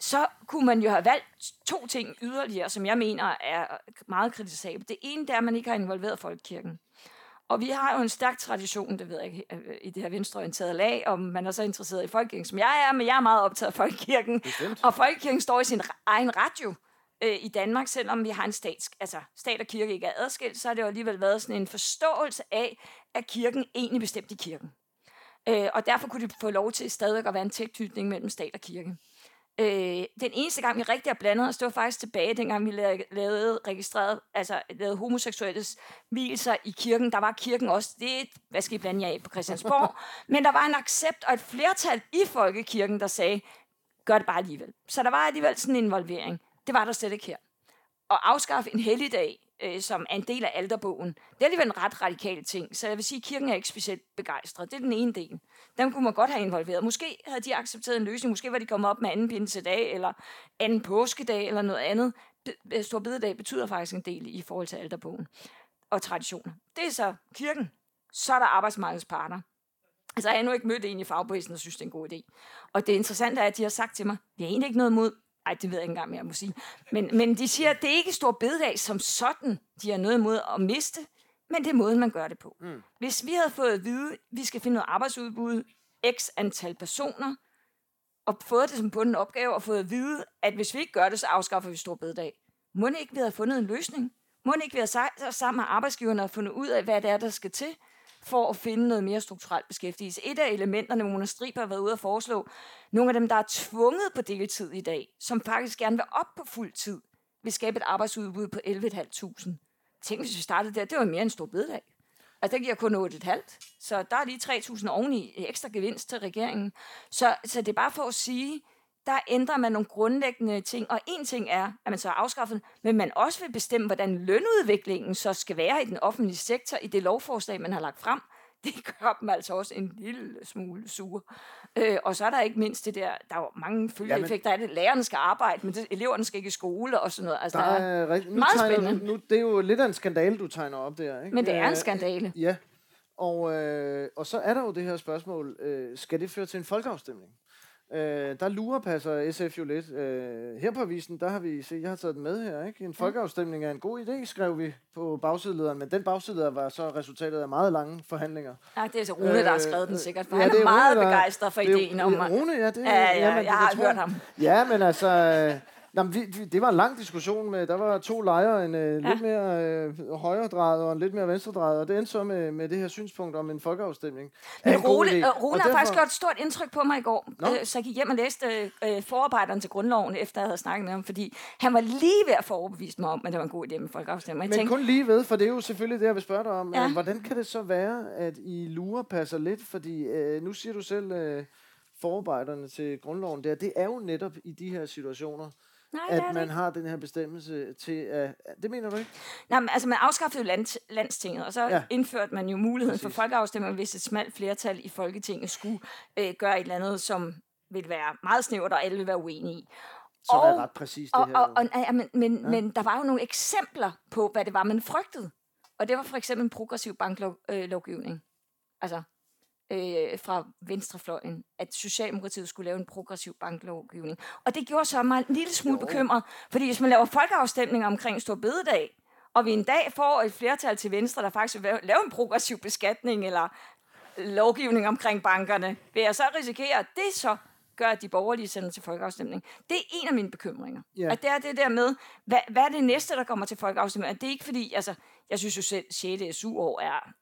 så kunne man jo have valgt to ting yderligere, som jeg mener er meget kritisabelt. Det ene det er, at man ikke har involveret folkekirken. Og vi har jo en stærk tradition, det ved jeg ikke, øh, i det her venstreorienterede lag, om man er så interesseret i folkekirken, som jeg er, men jeg er meget optaget af folkekirken. Og folkekirken står i sin egen radio øh, i Danmark, selvom vi har en stats, altså stat og kirke ikke er adskilt, så har det jo alligevel været sådan en forståelse af, at kirken egentlig bestemte i kirken. Øh, og derfor kunne de få lov til stadigvæk at være en tilknytning mellem stat og kirke. Øh, den eneste gang, vi rigtig har blandet os, det var faktisk tilbage, dengang vi lavede, registreret, altså lavede homoseksuelles hvilser i kirken. Der var kirken også, det hvad skal I blande jer af på Christiansborg? Men der var en accept og et flertal i folkekirken, der sagde, gør det bare alligevel. Så der var alligevel sådan en involvering. Det var der slet ikke her. At afskaffe en helligdag, øh, som er en del af alderbogen, det er alligevel en ret radikal ting. Så jeg vil sige, at kirken er ikke specielt begejstret. Det er den ene del. Dem kunne man godt have involveret. Måske havde de accepteret en løsning. Måske var de kommet op med anden dag, eller anden påskedag, eller noget andet. Øh, Stor bededag betyder faktisk en del i forhold til alderbogen og traditioner. Det er så kirken. Så er der arbejdsmarkedsparter. Altså, jeg har endnu ikke mødt en i fagbevægelsen, der synes, det er en god idé. Og det interessante er, at de har sagt til mig, vi har egentlig ikke noget mod ej, det ved jeg ikke engang, mere, jeg må sige. Men, men de siger, at det er ikke stor bededag som sådan, de har noget imod at miste, men det er måden, man gør det på. Mm. Hvis vi havde fået at vide, at vi skal finde noget arbejdsudbud, x antal personer, og fået det som bunden opgave, og fået at vide, at hvis vi ikke gør det, så afskaffer vi stor bededag. Må ikke, vi havde fundet en løsning? Må ikke, vi havde sammen med arbejdsgiverne og fundet ud af, hvad det er, der skal til? For at finde noget mere strukturelt beskæftigelse. Et af elementerne, Mona Strib har været ude at foreslå, nogle af dem, der er tvunget på deltid i dag, som faktisk gerne vil op på fuld tid, vil skabe et arbejdsudbud på 11.500. Tænk, hvis vi startede der, det var mere en stor bededag. Altså, det giver kun 8,5. Så der er lige 3.000 oveni ekstra gevinst til regeringen. Så, så det er bare for at sige, der ændrer man nogle grundlæggende ting. Og en ting er, at man så har afskaffet, men man også vil bestemme, hvordan lønudviklingen så skal være i den offentlige sektor i det lovforslag, man har lagt frem. Det gør dem altså også en lille smule sure. Øh, og så er der ikke mindst det der, der er jo mange følgeeffekter af det. Lærerne skal arbejde, men det, eleverne skal ikke i skole og sådan noget. Altså, der, der er, er nu meget tegner, spændende. Nu, det er jo lidt af en skandale, du tegner op der. Ikke? Men det er en Øh, skandale. Ja, og, øh, og så er der jo det her spørgsmål, øh, skal det føre til en folkeafstemning? Øh, der lurer passer SF jo lidt. Øh, her på avisen, der har vi set, jeg har taget den med her, ikke? En folkeafstemning er en god idé, skrev vi på bagsidelederen, men den bagsideleder var så resultatet af meget lange forhandlinger. Ja, det er så Rune, der har skrevet den Øh, sikkert, for ja, han det er er meget Rune, der- begejstret for Det er ideen om at... Rune, ja, det, Ja, ja, jamen, jeg det har hørt ham. Ja, men altså... Øh, Nå, men vi, vi, det var en lang diskussion med, der var to lejre, en øh, Ja. lidt mere øh, højredrejet og en lidt mere venstredrejet, og det endte så med, med det her synspunkt om en folkeafstemning. Men Rune, idé. øh, Og har faktisk gjort et stort indtryk på mig i går, øh, så jeg gik hjem og læste øh, forarbejderen til grundloven, efter jeg havde snakket med ham, fordi han var lige ved at få overbevist mig om, at det var en god idé med folkeafstemning. Jeg Men tænkte, kun lige ved, for det er jo selvfølgelig det, jeg vil spørge dig om. Ja. Ja. Hvordan kan det så være, at I lurer passer lidt? Fordi øh, nu siger du selv, øh, forarbejderne til grundloven der, det er jo netop i de her situationer, nej, er at det man ikke. har den her bestemmelse til at... Det mener du ikke? Nej, men, altså man afskaffede jo land, landstinget, og så Ja. indførte man jo muligheden for Præcis. folkeafstemning, hvis et smalt flertal i Folketinget skulle øh, gøre et eller andet, som ville være meget snævert, og alle ville være uenige i. Som er Og- ret præcis det Og, her. og, og, ja, men, men, ja. men der var jo nogle eksempler på, hvad det var, man frygtede. Og det var for eksempel en progressiv banklovgivning. Altså øh, fra venstrefløjen, at Socialdemokratiet skulle lave en progressiv banklovgivning. Og det gjorde så mig en lille smule Jo. bekymret, fordi hvis man laver folkeafstemninger omkring Stor Bededag, og vi en dag får et flertal til venstre, der faktisk vil lave en progressiv beskatning eller lovgivning omkring bankerne, vil jeg så risikere, at det så gør, at de borgerlige sender til folkeafstemning. Det er en af mine bekymringer. Ja. At det er det der med, hvad, hvad er det næste, der kommer til folkeafstemning? At det er ikke fordi, altså, jeg synes jo selv, 6. SU-år er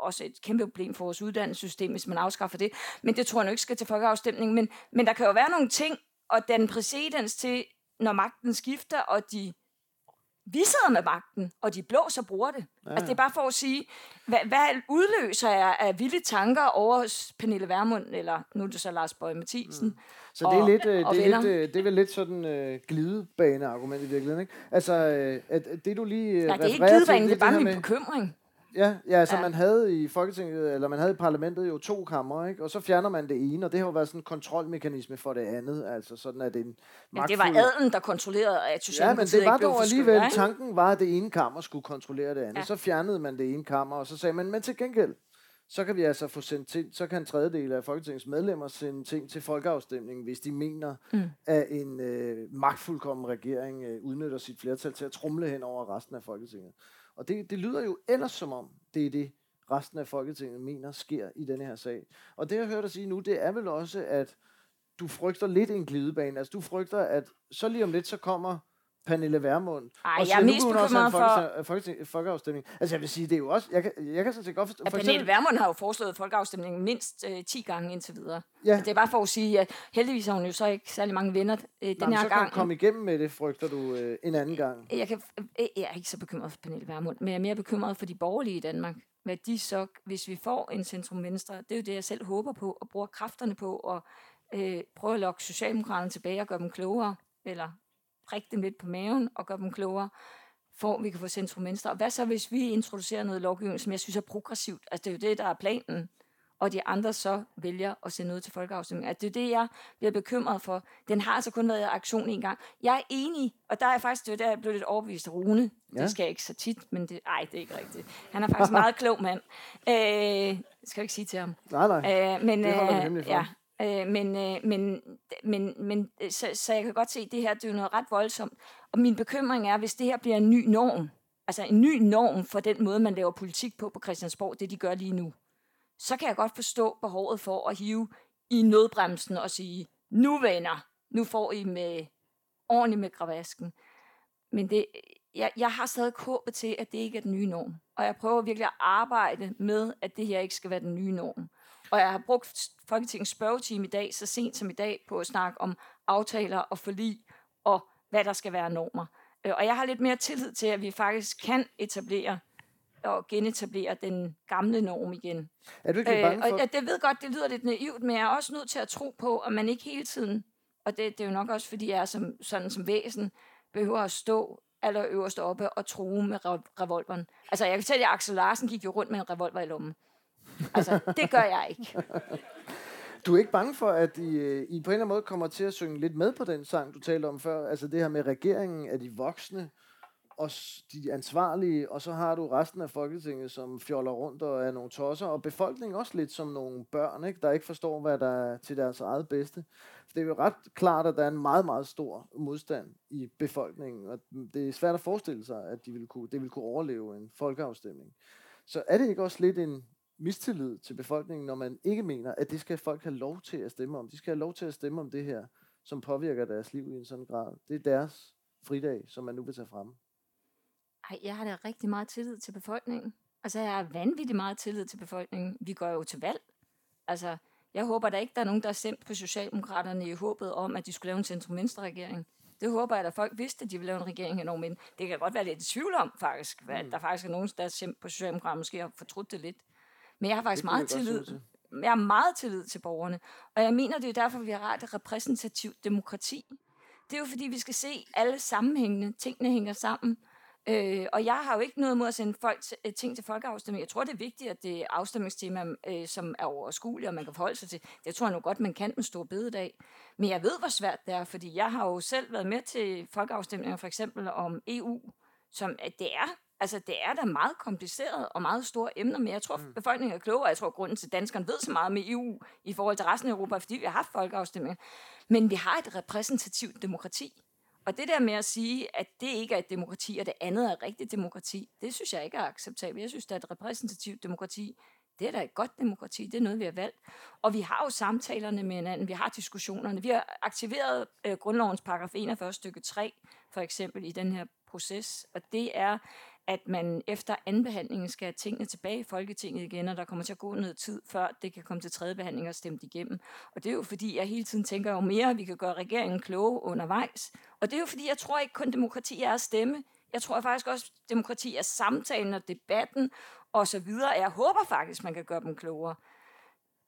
også et kæmpe problem for vores uddannelsessystem, hvis man afskaffer det. Men det tror jeg nu ikke skal til folkeafstemning. Men, men der kan jo være nogle ting, og den præcedens til, når magten skifter, og de vi sidder med magten, og de blå så bruger det. Ja. Altså det er bare for at sige, hvad, hvad udløser jeg af vilde tanker over hos Pernille Vermund, eller nu er det så Lars Bøge Mathisen. Mm. Så det er, og- lidt, øh, og det, er venner. lidt, øh, det er vel lidt sådan øh, glidebane-argument i virkeligheden, ikke? Altså, øh, at, det du lige øh, Nej, det er ikke glidebanen, til, det er bare min med- bekymring. Ja, ja altså ja. Man havde i Folketinget, eller man havde i parlamentet jo to kammer, ikke? Og så fjerner man det ene, og det har jo været sådan en kontrolmekanisme for det andet, altså sådan at det en Men det var adelen, der kontrollerede, at Ja, men det var dog alligevel, ikke? tanken var, at det ene kammer skulle kontrollere det andet. Ja. Så fjernede man det ene kammer, og så sagde man, men til gengæld, så kan vi altså få sendt ting, så kan en tredjedel af Folketingets medlemmer sende ting til folkeafstemning, hvis de mener, mm. at en øh, magtfuldkommen regering øh, udnytter sit flertal til at trumle hen over resten af Folketinget. Og det, det lyder jo ellers som om, det er det, resten af Folketinget mener sker i denne her sag. Og det, jeg hørte dig sige nu, det er vel også, at du frygter lidt en glidebane. Altså, du frygter, at så lige om lidt, så kommer Pernille Vermund. Ej, og jeg er mest bekymret for- folketing- folkeafstemning. Altså, jeg vil sige, det er jo også... Jeg kan, jeg kan sådan set godt forstå... At for Pernille eksempel, Vermund har jo foreslået folkeafstemningen mindst øh, 10 gange indtil videre. Ja. Det er bare for at sige, at heldigvis har hun jo så ikke særlig mange venner øh, den Nå, men her så kan gang. hun komme igennem med det, frygter du øh, en anden gang. Jeg, kan, øh, jeg er ikke så bekymret for Pernille Vermund, men jeg er mere bekymret for de borgerlige i Danmark. Hvad de så, hvis vi får en centrum-venstre, det er jo det, jeg selv håber på, og bruger kræfterne på, og øh, prøve at lokke Socialdemokraterne tilbage og gøre dem klogere, eller prikke dem lidt på maven og gøre dem klogere, for at vi kan få centrum-venstre. Og hvad så, hvis vi introducerer noget lovgivning, som jeg synes er progressivt? Altså, det er jo det, der er planen og de andre så vælger at sende noget til folkeafstemning. Altså, det er det, jeg bliver bekymret for. Den har altså kun været i aktion en gang. Jeg er enig, og der er faktisk, det der, jeg blev lidt overbevist af Rune. Ja. Det skal jeg ikke så tit, men det, ej, det er ikke rigtigt. Han er faktisk en meget klog mand. Øh, skal jeg ikke sige til ham. Nej, nej. Øh, men, Det holder øh, ja, øh, men, øh, men, men, men øh, så, så jeg kan godt se, at det her det er noget ret voldsomt. Og min bekymring er, hvis det her bliver en ny norm, altså en ny norm for den måde, man laver politik på på Christiansborg, det de gør lige nu, så kan jeg godt forstå behovet for at hive i nødbremsen og sige, nu venner, nu får I med ordentligt med gravasken. Men det, jeg, jeg har stadig håbet til, at det ikke er den nye norm. og jeg prøver virkelig at arbejde med, at det her ikke skal være den nye norm. Og jeg har brugt Folketingets spørgetime i dag, så sent som i dag, på at snakke om aftaler og forlig, og hvad der skal være normer. Øh, og jeg har lidt mere tillid til, at vi faktisk kan etablere og genetablere den gamle norm igen. Er du ikke øh, bange for? Og jeg det ved godt, det lyder lidt naivt, men jeg er også nødt til at tro på, at man ikke hele tiden, og det, det er jo nok også, fordi jeg er som, sådan som væsen, behøver at stå allerøverst oppe og true med revolveren. Altså, jeg kan fortælle at Axel Larsen gik jo rundt med en revolver i lommen. Altså, det gør jeg ikke. Du er ikke bange for, at I, øh, I på en eller anden måde kommer til at synge lidt med på den sang, du talte om før? Altså det her med regeringen af de voksne, og de ansvarlige, og så har du resten af Folketinget, som fjoller rundt og er nogle tosser, og befolkningen også lidt som nogle børn, ikke? der ikke forstår, hvad der er til deres eget bedste. For det er jo ret klart, at der er en meget, meget stor modstand i befolkningen, og det er svært at forestille sig, at de ville kunne, det ville kunne overleve en folkeafstemning. Så er det ikke også lidt en mistillid til befolkningen, når man ikke mener, at det skal folk have lov til at stemme om. De skal have lov til at stemme om det her, som påvirker deres liv i en sådan grad. Det er deres fridag, som man nu vil tage frem. Ej, jeg har da rigtig meget tillid til befolkningen. Altså, jeg har vanvittigt meget tillid til befolkningen. Vi går jo til valg. Altså, jeg håber da ikke, der er nogen, der er stemt på Socialdemokraterne i håbet om, at de skulle lave en centrum-venstre-regering. Det håber jeg, at folk vidste, at de ville lave en regering henover men Det kan godt være lidt i tvivl om, faktisk. At mm. der faktisk er nogen, der er stemt på Socialdemokraterne, måske har fortrudt det lidt. Men jeg har faktisk meget tillid. Jeg har meget tillid til borgerne. Og jeg mener, det er derfor, vi har et repræsentativt demokrati. Det er jo fordi, vi skal se alle sammenhængende. Tingene hænger sammen. Øh, og jeg har jo ikke noget mod at sende folk til, øh, ting til folkeafstemning. Jeg tror, det er vigtigt, at det er afstemningstema, øh, som er overskuelige, og man kan forholde sig til. Det tror jeg nu godt, man kan med stor bededag. Men jeg ved, hvor svært det er, fordi jeg har jo selv været med til folkeafstemninger, for eksempel om EU, som at det er Altså, det er da meget kompliceret og meget store emner, men jeg tror, mm. befolkningen er klogere. Jeg tror, grunden til, at danskerne ved så meget med EU i forhold til resten af Europa, fordi vi har haft folkeafstemninger. Men vi har et repræsentativt demokrati. Og det der med at sige, at det ikke er et demokrati, og det andet er rigtigt demokrati, det synes jeg ikke er acceptabelt. Jeg synes, det er et repræsentativt demokrati. Det er da et godt demokrati, det er noget, vi har valgt. Og vi har jo samtalerne med hinanden, vi har diskussionerne. Vi har aktiveret øh, grundlovens paragraf 41 stykke 3, for eksempel, i den her proces. Og det er, at man efter andenbehandlingen skal have tingene tilbage i Folketinget igen, og der kommer til at gå noget tid, før det kan komme til tredje behandling og stemt igennem. Og det er jo fordi, jeg hele tiden tænker jo mere, at vi kan gøre regeringen kloge undervejs. Og det er jo fordi, jeg tror ikke kun demokrati er at stemme. Jeg tror faktisk også, at demokrati er samtalen og debatten og så videre. Jeg håber faktisk, man kan gøre dem klogere.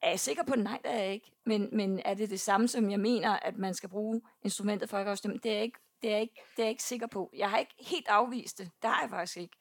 Er jeg sikker på, nej, det er jeg ikke. Men, men er det det samme, som jeg mener, at man skal bruge instrumentet for folkeafstemning? Det er jeg ikke det er, jeg ikke, det er jeg ikke sikker på. Jeg har ikke helt afvist det. Det har jeg faktisk ikke.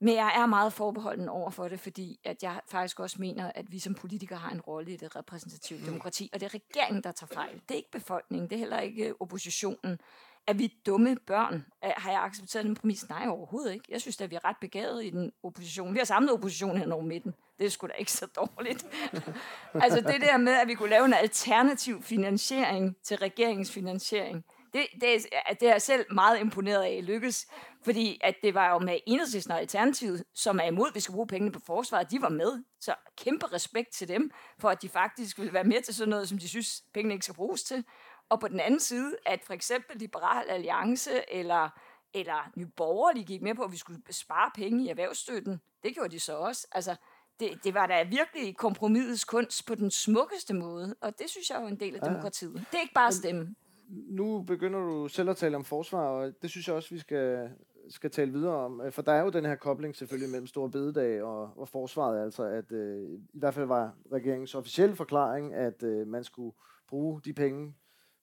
Men jeg er meget forbeholden over for det, fordi at jeg faktisk også mener, at vi som politikere har en rolle i det repræsentative demokrati, og det er regeringen, der tager fejl. Det er ikke befolkningen, det er heller ikke oppositionen. Er vi dumme børn? Har jeg accepteret den præmis? Nej, overhovedet ikke. Jeg synes at vi er ret begavet i den opposition. Vi har samlet opposition hen over midten. Det er sgu da ikke så dårligt. altså det der med, at vi kunne lave en alternativ finansiering til regeringens finansiering, det, det, er, det er jeg selv meget imponeret af lykkes, fordi at det var jo med Enhedslisten og Alternativet, som er imod, at vi skal bruge pengene på forsvaret, de var med. Så kæmpe respekt til dem, for at de faktisk vil være med til sådan noget, som de synes, pengene ikke skal bruges til. Og på den anden side, at for eksempel Liberal Alliance eller, eller Nye Borgerlige gik med på, at vi skulle spare penge i erhvervsstøtten. Det gjorde de så også. Altså, det, det var da virkelig kompromisets kunst på den smukkeste måde, og det synes jeg er en del af demokratiet. Det er ikke bare at stemme nu begynder du selv at tale om forsvar, og det synes jeg også, vi skal, skal tale videre om. Øh, for der er jo den her kobling selvfølgelig mellem Store Bededag og, og forsvaret, altså at øh, i hvert fald var regeringens officielle forklaring, at øh, man skulle bruge de penge,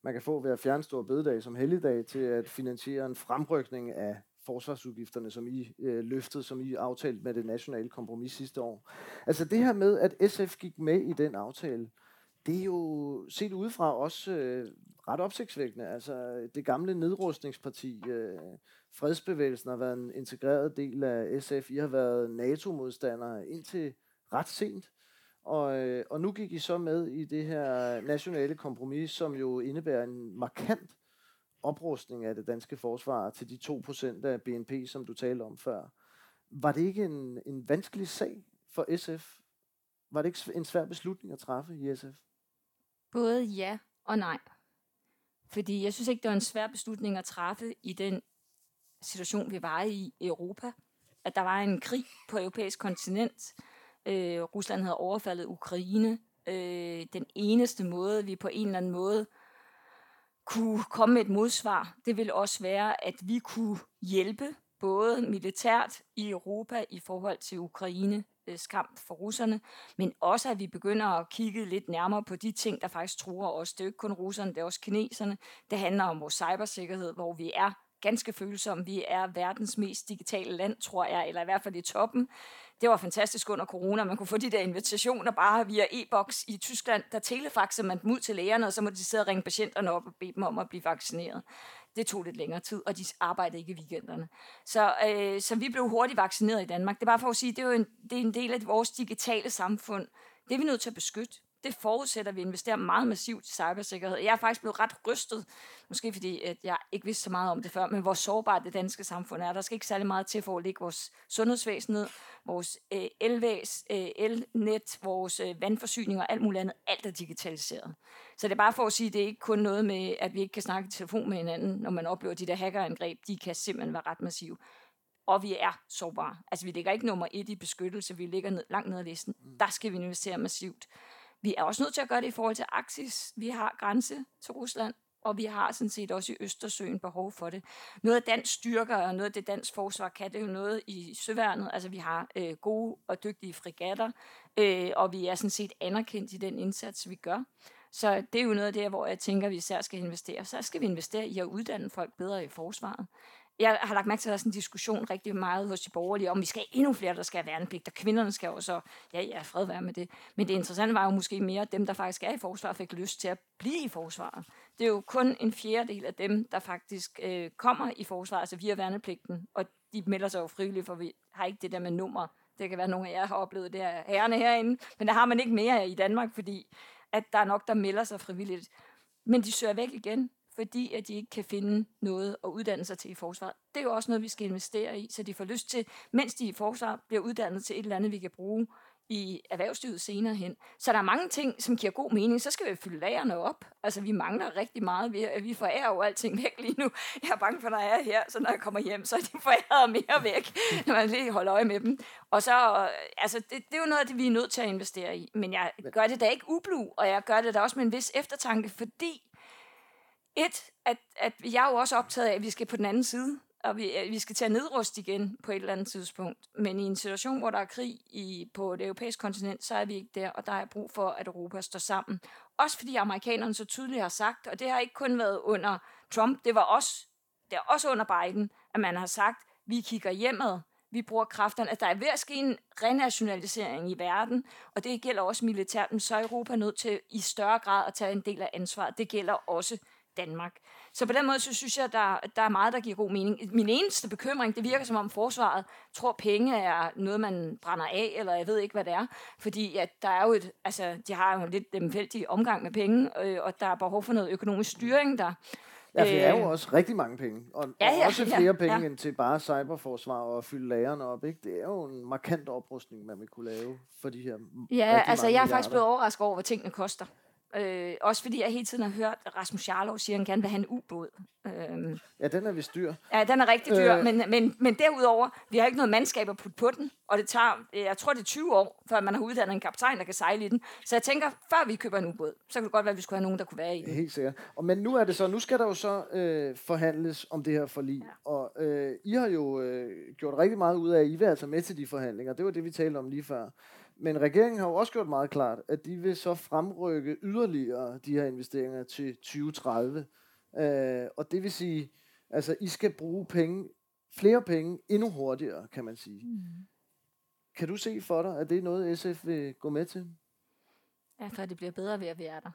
man kan få ved at fjerne Store Bededag som helligdag, til at finansiere en fremrykning af forsvarsudgifterne, som I øh, løftede, som I aftalte med det nationale kompromis sidste år. Altså det her med, at SF gik med i den aftale, det er jo set udefra også øh, ret opsigtsvækkende. Altså, det gamle nedrustningsparti, øh, fredsbevægelsen, har været en integreret del af SF. I har været NATO-modstandere indtil ret sent. Og, øh, og nu gik I så med i det her nationale kompromis, som jo indebærer en markant oprustning af det danske forsvar til de 2% af BNP, som du talte om før. Var det ikke en, en vanskelig sag for SF? Var det ikke en svær beslutning at træffe i SF? Både ja og nej. Fordi jeg synes ikke, det var en svær beslutning at træffe i den situation, vi var i i Europa. at der var en krig på europæisk kontinent. Øh, Rusland havde overfaldet Ukraine. Øh, den eneste måde, vi på en eller anden måde kunne komme med et modsvar, det ville også være, at vi kunne hjælpe både militært i Europa i forhold til Ukraine Øh, skam for russerne, men også at vi begynder at kigge lidt nærmere på de ting, der faktisk truer os. Det er jo ikke kun russerne, det er også kineserne. Det handler om vores cybersikkerhed, hvor vi er ganske følsomme. Vi er verdens mest digitale land, tror jeg, eller i hvert fald i toppen. Det var fantastisk under corona. Man kunne få de der invitationer bare via e-boks i Tyskland. Der telefaxede man dem ud til lægerne, og så måtte de sidde og ringe patienterne op og bede dem om at blive vaccineret. Det tog lidt længere tid, og de arbejdede ikke i weekenderne. Så, øh, så vi blev hurtigt vaccineret i Danmark. Det er bare for at sige, det er jo en, det er en del af vores digitale samfund. Det er vi nødt til at beskytte det forudsætter, at vi investerer meget massivt i cybersikkerhed. Jeg er faktisk blevet ret rystet, måske fordi at jeg ikke vidste så meget om det før, men hvor sårbart det danske samfund er. Der skal ikke særlig meget til for at lægge vores sundhedsvæsen ned, vores øh, elvæs, øh, elnet, vores øh, vandforsyning og alt muligt andet. Alt er digitaliseret. Så det er bare for at sige, at det er ikke kun noget med, at vi ikke kan snakke i telefon med hinanden, når man oplever de der hackerangreb. De kan simpelthen være ret massive og vi er sårbare. Altså, vi ligger ikke nummer et i beskyttelse, vi ligger ned, langt ned ad listen. Mm. Der skal vi investere massivt. Vi er også nødt til at gøre det i forhold til Arktis. Vi har grænse til Rusland, og vi har sådan set også i Østersøen behov for det. Noget af dansk styrker og noget af det dansk forsvar kan det jo noget i søværnet. Altså vi har øh, gode og dygtige frigatter, øh, og vi er sådan set anerkendt i den indsats, vi gør. Så det er jo noget af det, hvor jeg tænker, at vi især skal investere. Så skal vi investere i at uddanne folk bedre i forsvaret jeg har lagt mærke til, at der er sådan en diskussion rigtig meget hos de borgerlige, om vi skal endnu flere, der skal have værnepligt, og kvinderne skal jo så, ja, ja, fred være med det. Men det interessante var jo måske mere, at dem, der faktisk er i forsvaret, fik lyst til at blive i forsvaret. Det er jo kun en fjerdedel af dem, der faktisk øh, kommer i forsvaret, altså via værnepligten, og de melder sig jo frivilligt, for vi har ikke det der med nummer. Det kan være, at nogle af jer har oplevet det her herrene herinde, men der har man ikke mere i Danmark, fordi at der er nok, der melder sig frivilligt. Men de søger væk igen fordi at de ikke kan finde noget at uddanne sig til i forsvaret. Det er jo også noget, vi skal investere i, så de får lyst til, mens de i forsvar bliver uddannet til et eller andet, vi kan bruge i erhvervslivet senere hen. Så der er mange ting, som giver god mening. Så skal vi fylde lagerne op. Altså, vi mangler rigtig meget. Vi, vi forærer jo alting væk lige nu. Jeg er bange for, når jeg er her, så når jeg kommer hjem, så er de foræret mere væk, når man lige holder øje med dem. Og så, altså, det, det er jo noget af det, vi er nødt til at investere i. Men jeg gør det da ikke ublu, og jeg gør det da også med en vis eftertanke, fordi et, at, at jeg er jo også optaget af, at vi skal på den anden side, og vi, vi skal til at nedruste igen på et eller andet tidspunkt. Men i en situation, hvor der er krig i, på det europæiske kontinent, så er vi ikke der, og der er brug for, at Europa står sammen. Også fordi amerikanerne så tydeligt har sagt, og det har ikke kun været under Trump, det var også, det er også under Biden, at man har sagt, vi kigger hjemad, vi bruger kræfterne, at der er ved at ske en renationalisering i verden, og det gælder også militært, men så er Europa nødt til i større grad at tage en del af ansvaret. Det gælder også Danmark. Så på den måde, så synes jeg, der, der er meget, der giver god mening. Min eneste bekymring, det virker som om forsvaret tror, penge er noget, man brænder af, eller jeg ved ikke, hvad det er. Fordi at der er jo et, altså, de har jo lidt lemfældig omgang med penge, øh, og der er behov for noget økonomisk styring der. Ja, for det er jo øh, også rigtig mange penge. Og, ja, ja, og også flere ja, penge ja. end til bare cyberforsvar og fylde lagerne op. Ikke? Det er jo en markant oprustning, man vil kunne lave for de her Ja, altså jeg er faktisk blevet overrasket over, hvad tingene koster. Øh, også fordi jeg hele tiden har hørt Rasmus Jarlov sige, at han gerne vil have en ubåd. Øh, ja, den er vist dyr. Ja, den er rigtig dyr, øh, men, men, men derudover, vi har ikke noget mandskab at putte på den, og det tager, jeg tror det er 20 år, før man har uddannet en kaptajn, der kan sejle i den. Så jeg tænker, før vi køber en ubåd, så kan det godt være, at vi skulle have nogen, der kunne være i den. Helt sikkert. Og, men nu er det så, nu skal der jo så øh, forhandles om det her forlig, ja. og øh, I har jo øh, gjort rigtig meget ud af, at I vil altså med til de forhandlinger. Det var det, vi talte om lige før. Men regeringen har jo også gjort meget klart, at de vil så fremrykke yderligere de her investeringer til 2030. Øh, og det vil sige, altså I skal bruge penge, flere penge endnu hurtigere, kan man sige. Mm. Kan du se for dig, at det er noget, SF vil gå med til? Ja, for det bliver bedre ved at være der.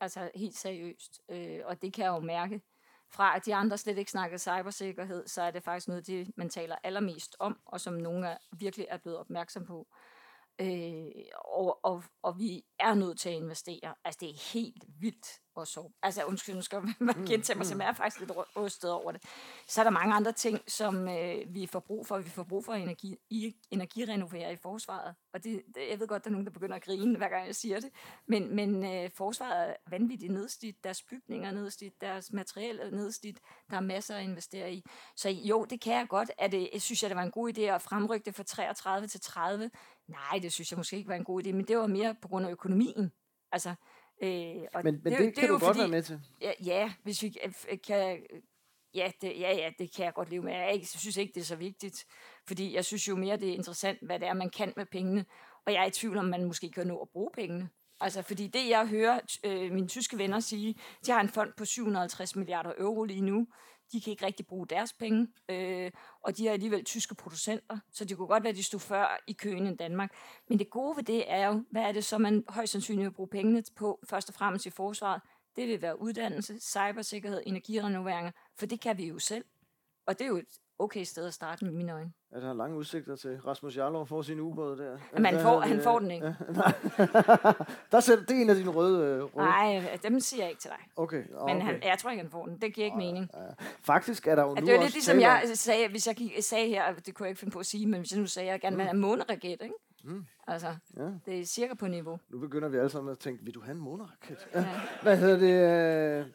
Altså helt seriøst. Øh, og det kan jeg jo mærke. Fra at de andre slet ikke snakker cybersikkerhed, så er det faktisk noget, det man taler allermest om, og som nogen er, virkelig er blevet opmærksom på. Øh, og, og, og vi er nødt til at investere. Altså det er helt vildt og sove. Altså, undskyld, nu skal jeg gentage mig, som er faktisk lidt rystet over det. Så er der mange andre ting, som øh, vi får brug for. Vi får brug for energi, i, energirenovere i forsvaret. Og det, det, jeg ved godt, der er nogen, der begynder at grine, hver gang jeg siger det. Men, men øh, forsvaret er vanvittigt nedslidt. Deres bygninger er nedslidt. Deres materiel er nedslidt. Der er masser at investere i. Så jo, det kan jeg godt. Er det, jeg synes det var en god idé at fremrykke det fra 33 til 30. Nej, det synes jeg måske ikke var en god idé, men det var mere på grund af økonomien. Altså, øh, og men, men det, det, det kan det du godt fordi, være med til. Ja, ja hvis vi kan... Ja det, ja, ja, det kan jeg godt leve med. Jeg synes ikke, det er så vigtigt, fordi jeg synes jo mere, det er interessant, hvad det er, man kan med pengene. Og jeg er i tvivl om, man måske kan nå at bruge pengene. Altså, fordi det, jeg hører øh, mine tyske venner sige, de har en fond på 750 milliarder euro lige nu, de kan ikke rigtig bruge deres penge, øh, og de er alligevel tyske producenter, så det kunne godt være, at de stod før i køen end Danmark. Men det gode ved det er jo, hvad er det så, man højst sandsynligt vil bruge pengene på, først og fremmest i forsvaret? Det vil være uddannelse, cybersikkerhed, energirenoveringer, for det kan vi jo selv. Og det er jo et okay sted at starte med mine øjne. Ja, der har lange udsigter til Rasmus Jarlov får sin ubåd der. Men han får, han får den ikke. der sætter, det er en af dine røde, øh, røde. Nej, dem siger jeg ikke til dig. Okay. okay. Men han, jeg tror ikke, han får den. Det giver ikke oh, mening. Ja. Faktisk er der jo ja, nu Det er lidt ligesom jeg sagde, hvis jeg sagde her, det kunne jeg ikke finde på at sige, men hvis jeg nu sagde, at jeg gerne vil have en måneraket, ikke? Mm. Altså, ja. det er cirka på niveau. Nu begynder vi alle sammen at tænke, vil du have en måneraket? Ja. Hvad hedder det? Øh,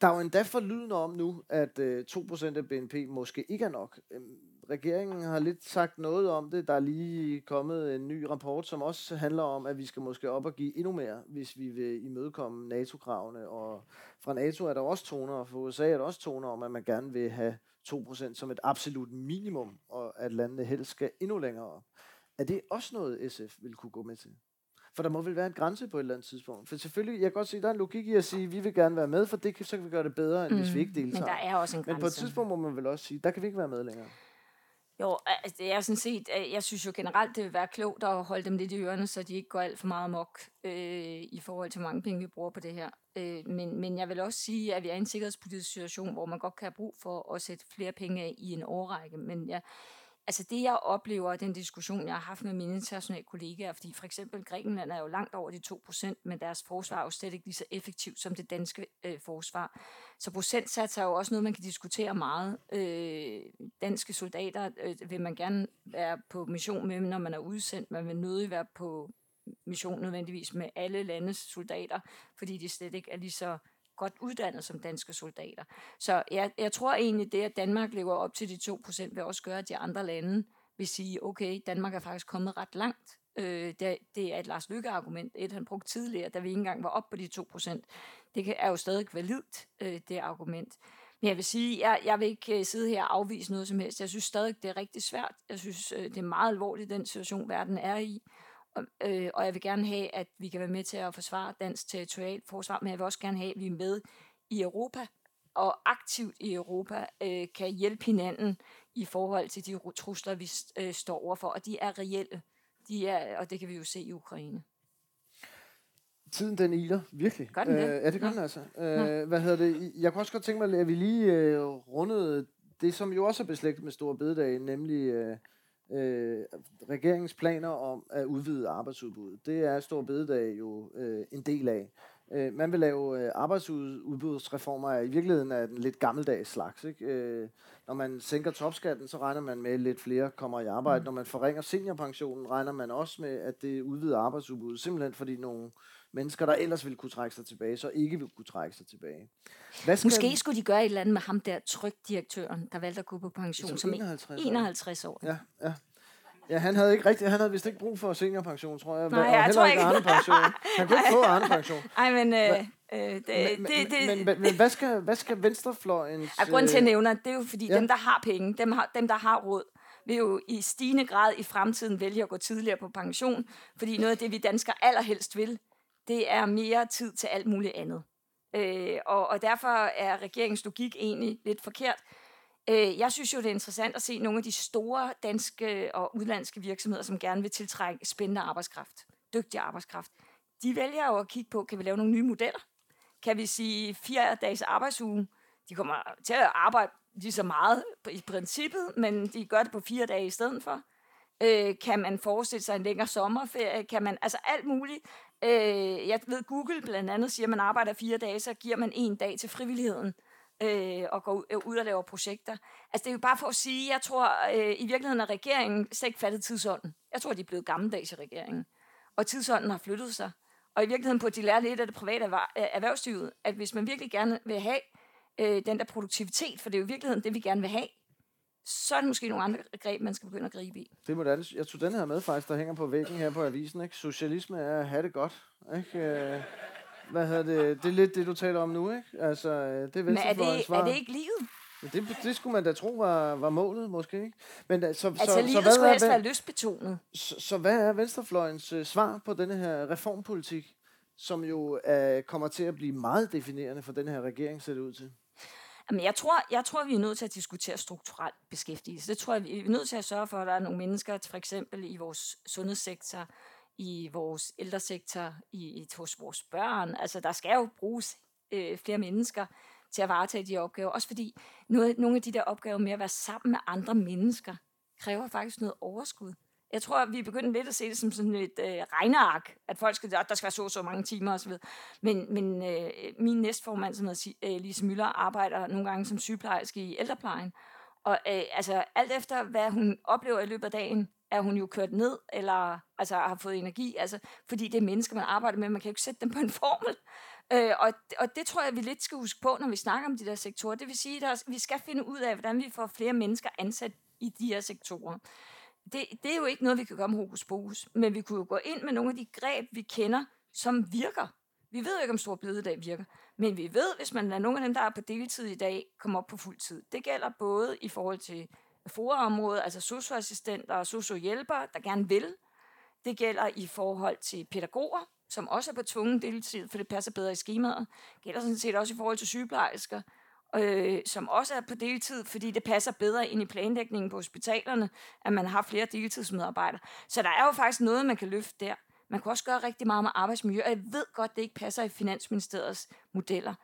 der er jo endda forlydende om nu, at øh, 2% af BNP måske ikke er nok. Regeringen har lidt sagt noget om det. Der er lige kommet en ny rapport, som også handler om, at vi skal måske op og give endnu mere, hvis vi vil imødekomme NATO-kravene. Og fra NATO er der også toner, og fra USA er der også toner om, at man gerne vil have 2% som et absolut minimum, og at landene helst skal endnu længere op. Er det også noget, SF vil kunne gå med til? For der må vel være en grænse på et eller andet tidspunkt. For selvfølgelig, jeg kan godt se, der er en logik i at sige, at vi vil gerne være med, for det kan, så kan vi gøre det bedre, end mm. hvis vi ikke deltager. Men der er også en grænse. Men på et tidspunkt må man vel også sige, der kan vi ikke være med længere. Jo, altså, jeg, er sådan set, jeg synes jo generelt, det vil være klogt at holde dem lidt i ørerne, så de ikke går alt for meget mok øh, i forhold til, hvor mange penge vi bruger på det her. Øh, men, men jeg vil også sige, at vi er i en sikkerhedspolitisk situation, hvor man godt kan have brug for at sætte flere penge af i en årrække. Men jeg, altså det, jeg oplever, den diskussion, jeg har haft med mine internationale kollegaer, fordi for eksempel Grækenland er jo langt over de 2%, men deres forsvar er jo slet ikke lige så effektivt som det danske øh, forsvar. Så procentsats er jo også noget, man kan diskutere meget. Øh, danske soldater øh, vil man gerne være på mission med, når man er udsendt. Man vil nødig være på mission nødvendigvis med alle landes soldater, fordi de slet ikke er lige så godt uddannet som danske soldater. Så jeg, jeg tror egentlig, det, at Danmark lever op til de 2%, vil også gøre, at de andre lande vil sige, okay, Danmark er faktisk kommet ret langt. Øh, det, det er et Lars Lykke-argument, et han brugte tidligere, da vi ikke engang var op på de 2%. Det er jo stadig validt, øh, det argument. Men jeg vil sige, jeg, jeg vil ikke øh, sidde her og afvise noget som helst. Jeg synes stadig, det er rigtig svært. Jeg synes, øh, det er meget alvorligt, den situation, verden er i. Og, øh, og jeg vil gerne have, at vi kan være med til at forsvare dansk territorialt forsvar, men jeg vil også gerne have, at vi er med i Europa, og aktivt i Europa øh, kan hjælpe hinanden i forhold til de trusler, vi øh, står overfor, og de er reelle. De er, og det kan vi jo se i Ukraine. Tiden den iler, virkelig. Gør den det? Øh, ja, det gør den altså. Øh, hvad hedder det? Jeg kunne også godt tænke mig, at vi lige øh, rundede det, som jo også er beslægtet med Store Bededag, nemlig øh, øh, regeringens planer om at udvide arbejdsudbuddet. Det er Stor Bededag jo øh, en del af. Øh, man vil lave øh, arbejdsudbudsreformer i virkeligheden af den lidt gammeldags slags. Ikke? Øh, når man sænker topskatten, så regner man med, at lidt flere kommer i arbejde. Mm. Når man forringer seniorpensionen, regner man også med, at det udvider arbejdsudbuddet. Simpelthen fordi nogle mennesker, der ellers ville kunne trække sig tilbage, så ikke vil kunne trække sig tilbage. Hvad skal Måske skulle de gøre et eller andet med ham der trykdirektøren, der valgte at gå på pension som, som 51, 51 år. Ja, ja. Ja, han havde ikke rigtig, han havde vist ikke brug for seniorpension, tror jeg. Nej, og jeg tror ikke. Arne pension. Han kunne ikke få Arne pension. Nej, men, øh, øh, det, men, det, det, men, men, men, hvad skal, hvad skal venstrefløjen... Ja, grunden til at øh, nævne, det er jo fordi, ja. dem, der har penge, dem, har, dem, der har råd, vil jo i stigende grad i fremtiden vælge at gå tidligere på pension, fordi noget af det, vi danskere allerhelst vil, det er mere tid til alt muligt andet. Øh, og, og derfor er regeringens logik egentlig lidt forkert. Øh, jeg synes jo, det er interessant at se nogle af de store danske og udlandske virksomheder, som gerne vil tiltrække spændende arbejdskraft, dygtig arbejdskraft. De vælger jo at kigge på, kan vi lave nogle nye modeller? Kan vi sige fire dages arbejdsuge? De kommer til at arbejde lige så meget i princippet, men de gør det på fire dage i stedet for. Øh, kan man forestille sig en længere sommerferie? Kan man, altså alt muligt. Øh, jeg ved, Google blandt andet siger, at man arbejder fire dage, så giver man en dag til frivilligheden øh, og går øh, ud og laver projekter. Altså det er jo bare for at sige, jeg tror øh, i virkeligheden, at regeringen slet ikke fattet tidsånden. Jeg tror, de er blevet gammeldags i regeringen. Og tidsånden har flyttet sig. Og i virkeligheden på, at de lærer lidt af det private øh, erhvervslivet, at hvis man virkelig gerne vil have øh, den der produktivitet, for det er jo i virkeligheden det, vi gerne vil have, så er det måske nogle andre greb, man skal begynde at gribe i. Det må det Jeg tog den her med faktisk, der hænger på væggen her på avisen. Ikke? Socialisme er at have det godt. Ikke? Øh, hvad hedder det? Det er lidt det, du taler om nu, ikke? Altså, øh, det er Men er det, er det ikke livet? Det, det skulle man da tro var, var målet, måske ikke? Men, øh, så, altså, så, livet så, hvad skulle helst være lystbetonet. Så, så hvad er Venstrefløjens uh, svar på denne her reformpolitik, som jo uh, kommer til at blive meget definerende for den her regering, ser det ud til? Jamen, jeg tror, jeg tror, vi er nødt til at diskutere strukturel beskæftigelse. Det tror jeg, vi er nødt til at sørge for, at der er nogle mennesker, for eksempel i vores sundhedssektor, i vores ældresektor, i, i, hos vores børn. Altså, der skal jo bruges øh, flere mennesker til at varetage de opgaver. Også fordi noget, nogle af de der opgaver med at være sammen med andre mennesker, kræver faktisk noget overskud. Jeg tror, at vi er begyndt lidt at se det som sådan et øh, regneark, at folk skal, der skal være så så mange timer osv. Men, men øh, min næstformand, som hedder øh, Lise Møller, arbejder nogle gange som sygeplejerske i ældreplejen. Og øh, altså, alt efter, hvad hun oplever i løbet af dagen, er hun jo kørt ned, eller altså, har fået energi, altså, fordi det er mennesker, man arbejder med. Man kan jo ikke sætte dem på en formel. Øh, og, og det tror jeg, vi lidt skal huske på, når vi snakker om de der sektorer. Det vil sige, at vi skal finde ud af, hvordan vi får flere mennesker ansat i de her sektorer det, det er jo ikke noget, vi kan gøre med hokus pokus, men vi kunne jo gå ind med nogle af de greb, vi kender, som virker. Vi ved jo ikke, om stor bededag virker, men vi ved, hvis man lader nogle af dem, der er på deltid i dag, komme op på fuld tid. Det gælder både i forhold til forområdet, altså socioassistenter og sociohjælpere, der gerne vil. Det gælder i forhold til pædagoger, som også er på tvungen deltid, for det passer bedre i skemaet. Det gælder sådan set også i forhold til sygeplejersker, øh, som også er på deltid, fordi det passer bedre ind i planlægningen på hospitalerne, at man har flere deltidsmedarbejdere. Så der er jo faktisk noget, man kan løfte der. Man kan også gøre rigtig meget med arbejdsmiljø, og jeg ved godt, det ikke passer i Finansministeriets modeller.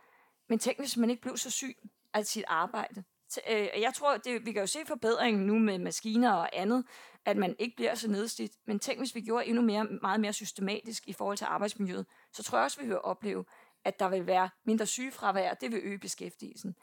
Men tænk, hvis man ikke blev så syg af sit arbejde. Øh, jeg tror, det, vi kan jo se forbedringen nu med maskiner og andet, at man ikke bliver så nedslidt. Men tænk, hvis vi gjorde endnu mere, meget mere systematisk i forhold til arbejdsmiljøet, så tror jeg også, vi vil opleve, at der vil være mindre sygefravær, det vil øge beskæftigelsen.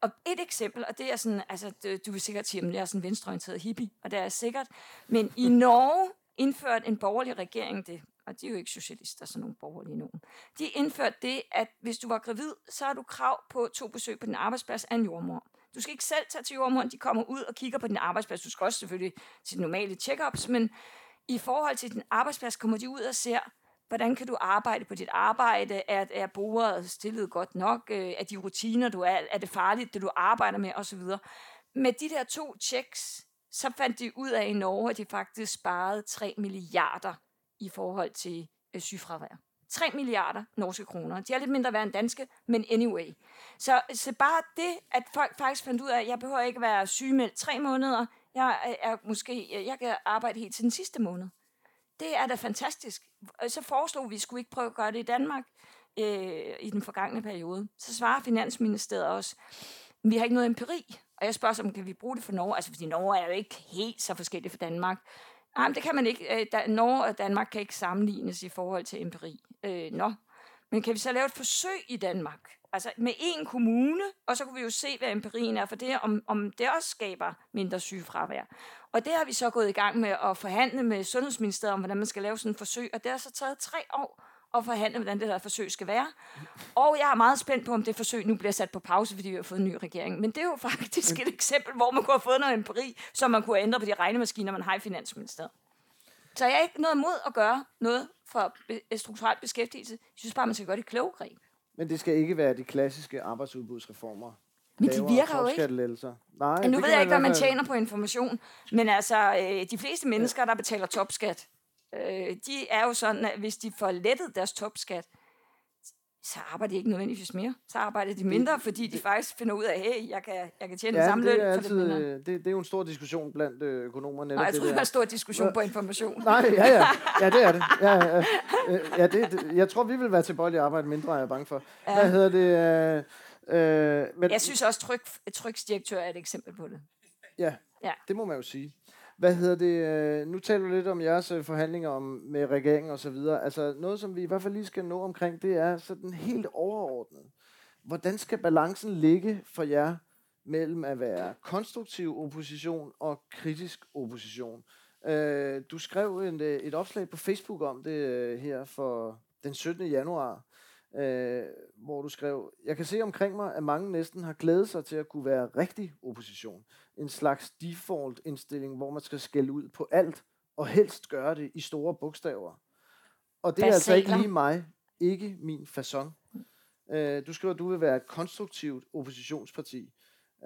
Og et eksempel, og det er sådan, altså du vil sikkert sige, at jeg er sådan en venstreorienteret hippie, og det er sikkert, men i Norge indførte en borgerlig regering det, og de er jo ikke socialister, sådan nogle borgerlige nogen. De indførte det, at hvis du var gravid, så har du krav på to besøg på din arbejdsplads af en jordmor. Du skal ikke selv tage til jordmoren, de kommer ud og kigger på din arbejdsplads. Du skal også selvfølgelig til normale check-ups, men i forhold til din arbejdsplads kommer de ud og ser, Hvordan kan du arbejde på dit arbejde? Er, er bordet stillet godt nok? Øh, er de rutiner, du er? Er det farligt, det du arbejder med? Og så videre. Med de der to checks, så fandt de ud af i Norge, at de faktisk sparede 3 milliarder i forhold til øh, sygefravær. 3 milliarder norske kroner. De er lidt mindre værd end danske, men anyway. Så, så bare det, at folk faktisk fandt ud af, at jeg behøver ikke være sygemeldt tre måneder, jeg er måske, jeg kan arbejde helt til den sidste måned. Det er da fantastisk. Og så foreslog vi, at vi skulle ikke prøve at gøre det i Danmark øh, i den forgangne periode. Så svarer Finansministeriet også, vi har ikke noget empiri. Og jeg spørger så, kan vi bruge det for Norge? Altså, fordi Norge er jo ikke helt så forskelligt fra Danmark. Nej, men det kan man ikke. Øh, da, Norge og Danmark kan ikke sammenlignes i forhold til empiri. Øh, nå. Men kan vi så lave et forsøg i Danmark? Altså med én kommune, og så kunne vi jo se, hvad empirien er for det, om, om det også skaber mindre sygefravær. Og det har vi så gået i gang med at forhandle med Sundhedsministeriet om, hvordan man skal lave sådan et forsøg, og det har så taget tre år at forhandle, hvordan det der forsøg skal være. Og jeg er meget spændt på, om det forsøg nu bliver sat på pause, fordi vi har fået en ny regering. Men det er jo faktisk et eksempel, hvor man kunne have fået noget empiri, så man kunne ændre på de regnemaskiner, man har i Finansministeriet. Så jeg er ikke noget mod at gøre noget for strukturel beskæftigelse. Jeg synes bare, man skal gøre det kloge greb. Men det skal ikke være de klassiske arbejdsudbudsreformer. Men de virker jo ikke. Nej, nu ved jeg ikke, hvad man tjener på information, men altså, øh, de fleste mennesker, der betaler topskat, øh, de er jo sådan, at hvis de får lettet deres topskat, så arbejder de ikke nødvendigvis mere. Så arbejder de mindre, fordi de faktisk finder ud af, hey, jeg kan, jeg kan tjene ja, den samme løn for altid, det, det, det er jo en stor diskussion blandt øh, økonomer. Nej, jeg tror, det, det er en stor diskussion på information. Nej, ja, ja. Ja, det er det. Ja, ja, ja, det, det jeg tror, vi vil være tilbøjelige at arbejde mindre, er jeg bange for. Ja. Hvad hedder det? Øh, øh, men, jeg synes også, tryk, tryksdirektør er et eksempel på det. Ja, ja, det må man jo sige hvad hedder det? Øh, nu taler du lidt om jeres øh, forhandlinger om, med regeringen og så videre. Altså noget, som vi i hvert fald lige skal nå omkring, det er sådan helt overordnet. Hvordan skal balancen ligge for jer mellem at være konstruktiv opposition og kritisk opposition? Øh, du skrev en, øh, et opslag på Facebook om det her for den 17. januar, øh, hvor du skrev, jeg kan se omkring mig, at mange næsten har glædet sig til at kunne være rigtig opposition. En slags default indstilling, hvor man skal skælde ud på alt, og helst gøre det i store bogstaver. Og det er altså ikke lige mig, ikke min façon. Øh, du skriver, at du vil være et konstruktivt oppositionsparti,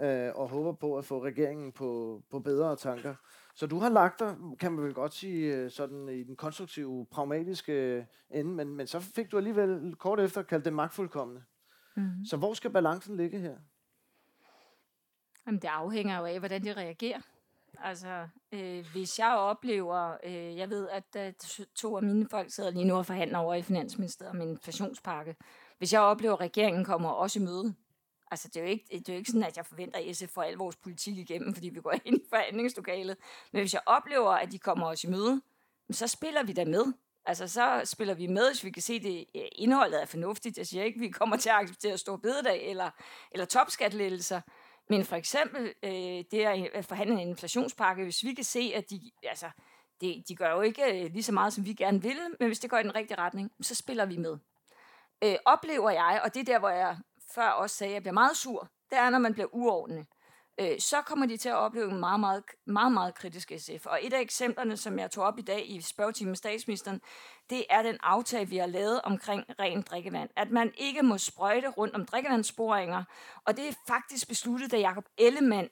øh, og håber på at få regeringen på, på bedre tanker. Så du har lagt dig, kan man vel godt sige, øh, sådan i den konstruktive, pragmatiske ende, men, men så fik du alligevel kort efter kaldt det magtfuldkommende. Mm. Så hvor skal balancen ligge her? Jamen, det afhænger jo af, hvordan de reagerer. Altså, øh, hvis jeg oplever, øh, jeg ved, at øh, to af mine folk sidder lige nu og forhandler over i Finansministeriet om en inflationspakke. Hvis jeg oplever, at regeringen kommer også i møde, Altså, det er, jo ikke, det er jo ikke sådan, at jeg forventer, at SF får al vores politik igennem, fordi vi går ind i forhandlingslokalet. Men hvis jeg oplever, at de kommer os i møde, så spiller vi da med. Altså, så spiller vi med, hvis vi kan se, at det indholdet er fornuftigt. Jeg siger ikke, at vi kommer til at acceptere stor bededag eller, eller topskatlettelser. Men for eksempel øh, det at forhandle en inflationspakke, hvis vi kan se, at de, altså, det, de gør jo ikke øh, lige så meget, som vi gerne vil, men hvis det går i den rigtige retning, så spiller vi med. Øh, oplever jeg, og det er der, hvor jeg før også sagde, at jeg bliver meget sur, det er, når man bliver uordentlig. Øh, så kommer de til at opleve en meget, meget, meget, meget kritisk SF. Og et af eksemplerne, som jeg tog op i dag i spørgetimen med statsministeren, det er den aftale, vi har lavet omkring rent drikkevand. At man ikke må sprøjte rundt om drikkevandsboringer. Og det er faktisk besluttet, da Jacob Ellemann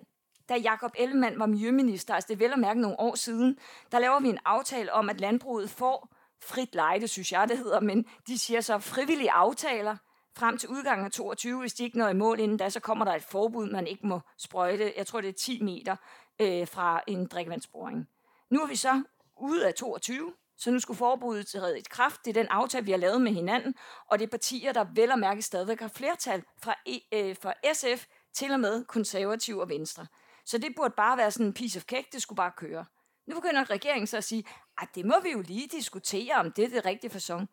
da Jakob Ellemann var miljøminister, altså det er vel at mærke nogle år siden, der laver vi en aftale om, at landbruget får frit lejde, synes jeg det hedder, men de siger så frivillige aftaler, frem til udgangen af 22. Hvis de ikke når i mål inden da, så kommer der et forbud, man ikke må sprøjte. Jeg tror, det er 10 meter øh, fra en drikkevandsboring. Nu er vi så ude af 22, så nu skulle forbuddet træde i kraft. Det er den aftale, vi har lavet med hinanden, og det er partier, der vel og mærke stadigvæk har flertal fra, e, øh, fra SF til og med konservativ og venstre. Så det burde bare være sådan en piece of cake, det skulle bare køre. Nu begynder regeringen så at sige, at det må vi jo lige diskutere, om det er det rigtige fasong.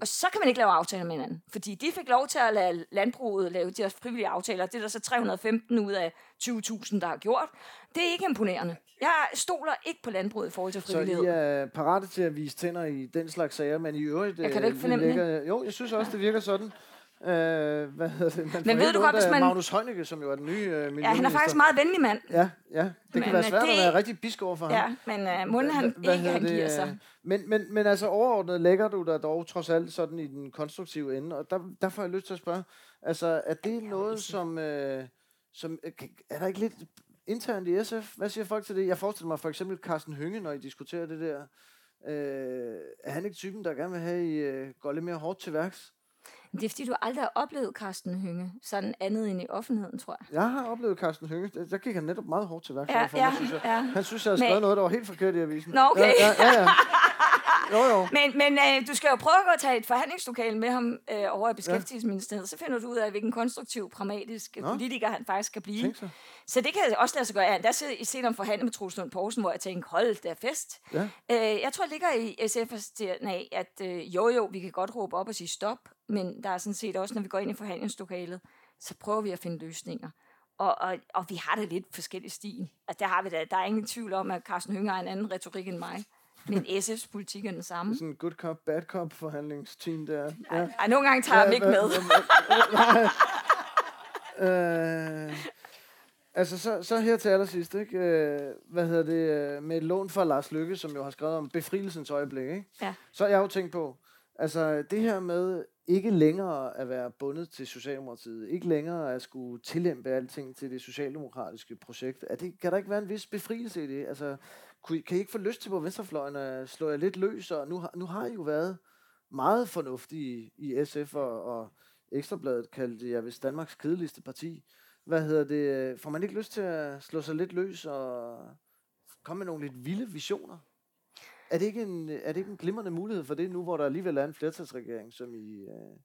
Og så kan man ikke lave aftaler med hinanden. Fordi de fik lov til at lade landbruget lave de her frivillige aftaler. Det er der så 315 ud af 20.000, der har gjort. Det er ikke imponerende. Jeg stoler ikke på landbruget i forhold til frivillighed. Så I er parate til at vise tænder i den slags sager, men i øvrigt... Jeg kan ikke øh, fornemme ligger, det? Jo, jeg synes også, det virker sådan. Øh, hvad hedder det? Man Men ved du godt, hvis man... Magnus Heunicke, som jo er den nye øh, Ja, han er faktisk meget venlig mand. Ja, ja. Det men, kan være svært det... at være rigtig bisk over for ja, ham. Ja, men uh, må han hvad ikke, han giver sig. Men, men, men altså overordnet lægger du dig dog trods alt sådan i den konstruktive ende, og der, der får jeg lyst til at spørge, altså er det noget, som, øh, som øh, er der ikke lidt internt i SF? Hvad siger folk til det? Jeg forestiller mig for eksempel Carsten Hynge, når I diskuterer det der. Øh, er han ikke typen, der gerne vil have, at I øh, går lidt mere hårdt til værks? Det er fordi, du aldrig har oplevet Carsten Hynge, sådan andet end i offentligheden, tror jeg. Jeg har oplevet Carsten Hynge. Der gik han netop meget hårdt til værk. Ja, for ja, mig, synes jeg. ja. Han synes, jeg havde skrevet Men... noget, der var helt forkert i avisen. Nå, okay. Ja, ja, ja, ja. Jo, jo. Men, men øh, du skal jo prøve at gå og tage et forhandlingslokale med ham øh, over i Beskæftigelsesministeriet, ja. så finder du ud af, hvilken konstruktiv, pragmatisk Nå. politiker han faktisk kan blive. Så. så det kan også lade sig gøre. Ja, der ser i set om forhandle med Troels Lund Poulsen, hvor jeg tænker, hold da fest. Ja. Øh, jeg tror, det ligger i SF's af, at øh, jo jo, vi kan godt råbe op og sige stop, men der er sådan set også, når vi går ind i forhandlingslokalet, så prøver vi at finde løsninger. Og, og, og vi har da lidt forskellige stil. Altså, der har vi da, der er ingen tvivl om, at Carsten Hønger har en anden retorik end mig. Men SF's politik er den samme. Sådan en good cop, bad cop forhandlingsteam der. Ja. Ej, ej, nogle gange tager ja, jeg ikke med. øh, altså, så, så her til allersidst, ikke? Øh, hvad hedder det, øh, med et lån fra Lars Lykke, som jo har skrevet om befrielsens øjeblik, ikke? Ja. Så har jeg jo tænkt på, altså det her med ikke længere at være bundet til Socialdemokratiet, ikke længere at skulle tillæmpe alting til det socialdemokratiske projekt, er det, kan der ikke være en vis befrielse i det? Altså, kunne, kan I ikke få lyst til på venstrefløjen at slå jer lidt løs? Og nu, har, nu har I jo været meget fornuftige i, i SF, og, og Ekstrabladet kaldte jeg vist Danmarks kedeligste parti. Hvad hedder det? Får man ikke lyst til at slå sig lidt løs og komme med nogle lidt vilde visioner? Er det, ikke en, er det ikke en glimrende mulighed for det nu, hvor der alligevel er en flertalsregering, som I... Øh,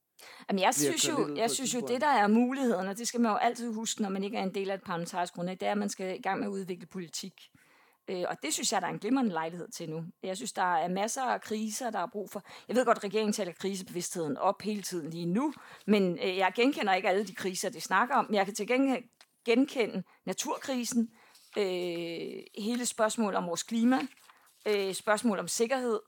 Jamen, jeg synes jo, jeg synes jo, det der er muligheden, og det skal man jo altid huske, når man ikke er en del af et parlamentarisk grundlag, det er, at man skal i gang med at udvikle politik. Øh, og det synes jeg, der er en glimrende lejlighed til nu. Jeg synes, der er masser af kriser, der er brug for. Jeg ved godt, at regeringen taler krisebevidstheden op hele tiden lige nu, men øh, jeg genkender ikke alle de kriser, de snakker om. Men jeg kan til gengæld genkende naturkrisen, øh, hele spørgsmålet om vores klima, øh, spørgsmål om sikkerhed,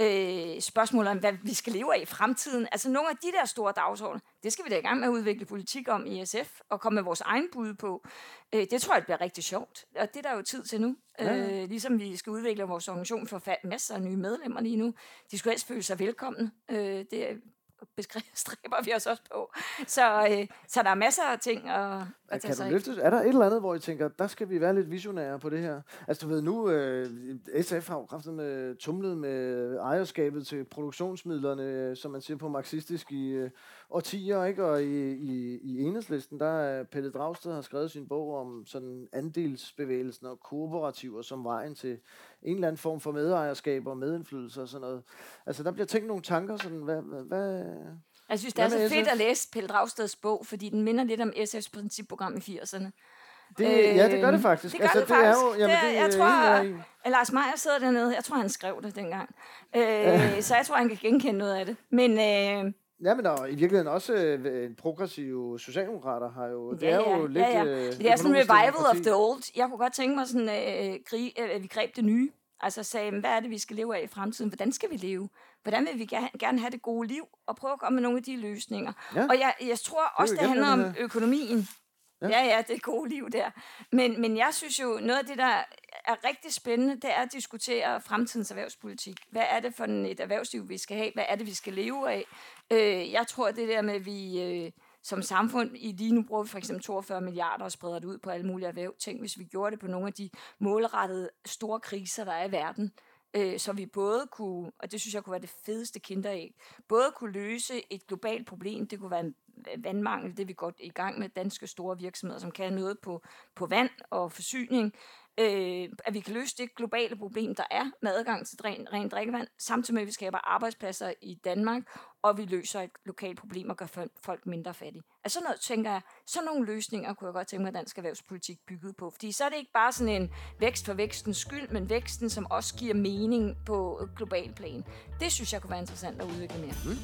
øh, spørgsmål om, hvad vi skal leve af i fremtiden. Altså nogle af de der store dagsordner, det skal vi da i gang med at udvikle politik om i SF, og komme med vores egen bud på. Øh, det tror jeg, det bliver rigtig sjovt, og det er der jo tid til nu. Ja. Øh, ligesom vi skal udvikle vores organisation for masser af nye medlemmer lige nu. De skulle helst føle sig velkomne. Øh, det bestræber vi os også på. Så, øh, så der er masser af ting at, at tage sig løfte, Er der et eller andet, hvor I tænker, der skal vi være lidt visionære på det her? Altså du ved, nu øh, SF har jo kraftigt med tumlet med ejerskabet til produktionsmidlerne, som man siger på marxistisk i øh, årtier, ikke? Og i, i, i enhedslisten, der er Pelle Dragsted har skrevet sin bog om sådan andelsbevægelsen og kooperativer som vejen til en eller anden form for medejerskab og medindflydelse og sådan noget. Altså der bliver tænkt nogle tanker, sådan, hvad, hvad, jeg synes, det er så fedt at læse Pelle Dragsteds bog, fordi den minder lidt om SF's principprogram i 80'erne. Det, øh, ja, det gør det faktisk. Det gør altså, det, faktisk. Det er jo, jamen, det, det, jeg tror, at Lars Meyer sidder dernede. Jeg tror, han skrev det dengang. Øh, så jeg tror, han kan genkende noget af det. Men... Øh, Ja, men der, i virkeligheden også øh, en progressiv socialdemokrater har jo... Det ja, er jo ja, lidt... Ja, ja. Øh, det er sådan en revival of the old. Jeg kunne godt tænke mig sådan, øh, gri, øh, at vi greb det nye. Altså sagde, hvad er det, vi skal leve af i fremtiden? Hvordan skal vi leve? Hvordan vil vi gerne have det gode liv? Og prøve at komme med nogle af de løsninger. Ja. Og jeg, jeg tror også, det, det handler om økonomien. Ja. ja, ja, det gode liv der. Men, men jeg synes jo, noget af det, der er rigtig spændende, det er at diskutere fremtidens erhvervspolitik. Hvad er det for et erhvervsliv, vi skal have? Hvad er det, vi skal leve af? Øh, jeg tror, det der med, at vi øh, som samfund, i lige nu bruger vi for eksempel 42 milliarder og spreder det ud på alle mulige erhverv. Tænk, hvis vi gjorde det på nogle af de målrettede store kriser, der er i verden øh, så vi både kunne, og det synes jeg kunne være det fedeste kinderæg, både kunne løse et globalt problem, det kunne være en øh, vandmangel, det vi går i gang med danske store virksomheder, som kan noget på, på vand og forsyning, øh, at vi kan løse det globale problem, der er med adgang til ren, ren drikkevand, samtidig med, at vi skaber arbejdspladser i Danmark, og vi løser et lokalt problem og gør folk mindre fattige. Altså sådan noget, tænker jeg, sådan nogle løsninger kunne jeg godt tænke mig, at dansk erhvervspolitik bygget på. Fordi så er det ikke bare sådan en vækst for vækstens skyld, men væksten, som også giver mening på global plan. Det synes jeg kunne være interessant at udvikle mere. Mm.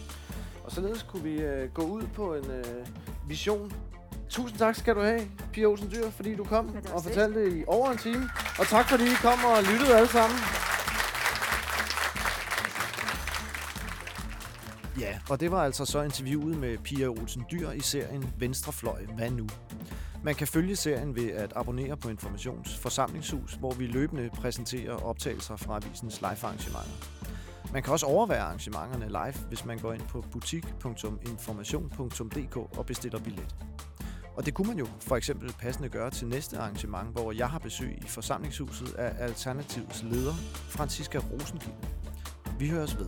Og således kunne vi øh, gå ud på en øh, vision Tusind tak skal du have, Pia Olsen Dyr, fordi du kom og fortalte det i over en time. Og tak fordi I kom og lyttede alle sammen. Ja, og det var altså så interviewet med Pia Olsen Dyr i serien Venstrefløj, hvad nu? Man kan følge serien ved at abonnere på Informations Forsamlingshus, hvor vi løbende præsenterer optagelser fra avisens live-arrangementer. Man kan også overvære arrangementerne live, hvis man går ind på butik.information.dk og bestiller billet. Og det kunne man jo for eksempel passende gøre til næste arrangement, hvor jeg har besøg i forsamlingshuset af Alternativets leder, Franziska Rosenkilde. Vi høres ved.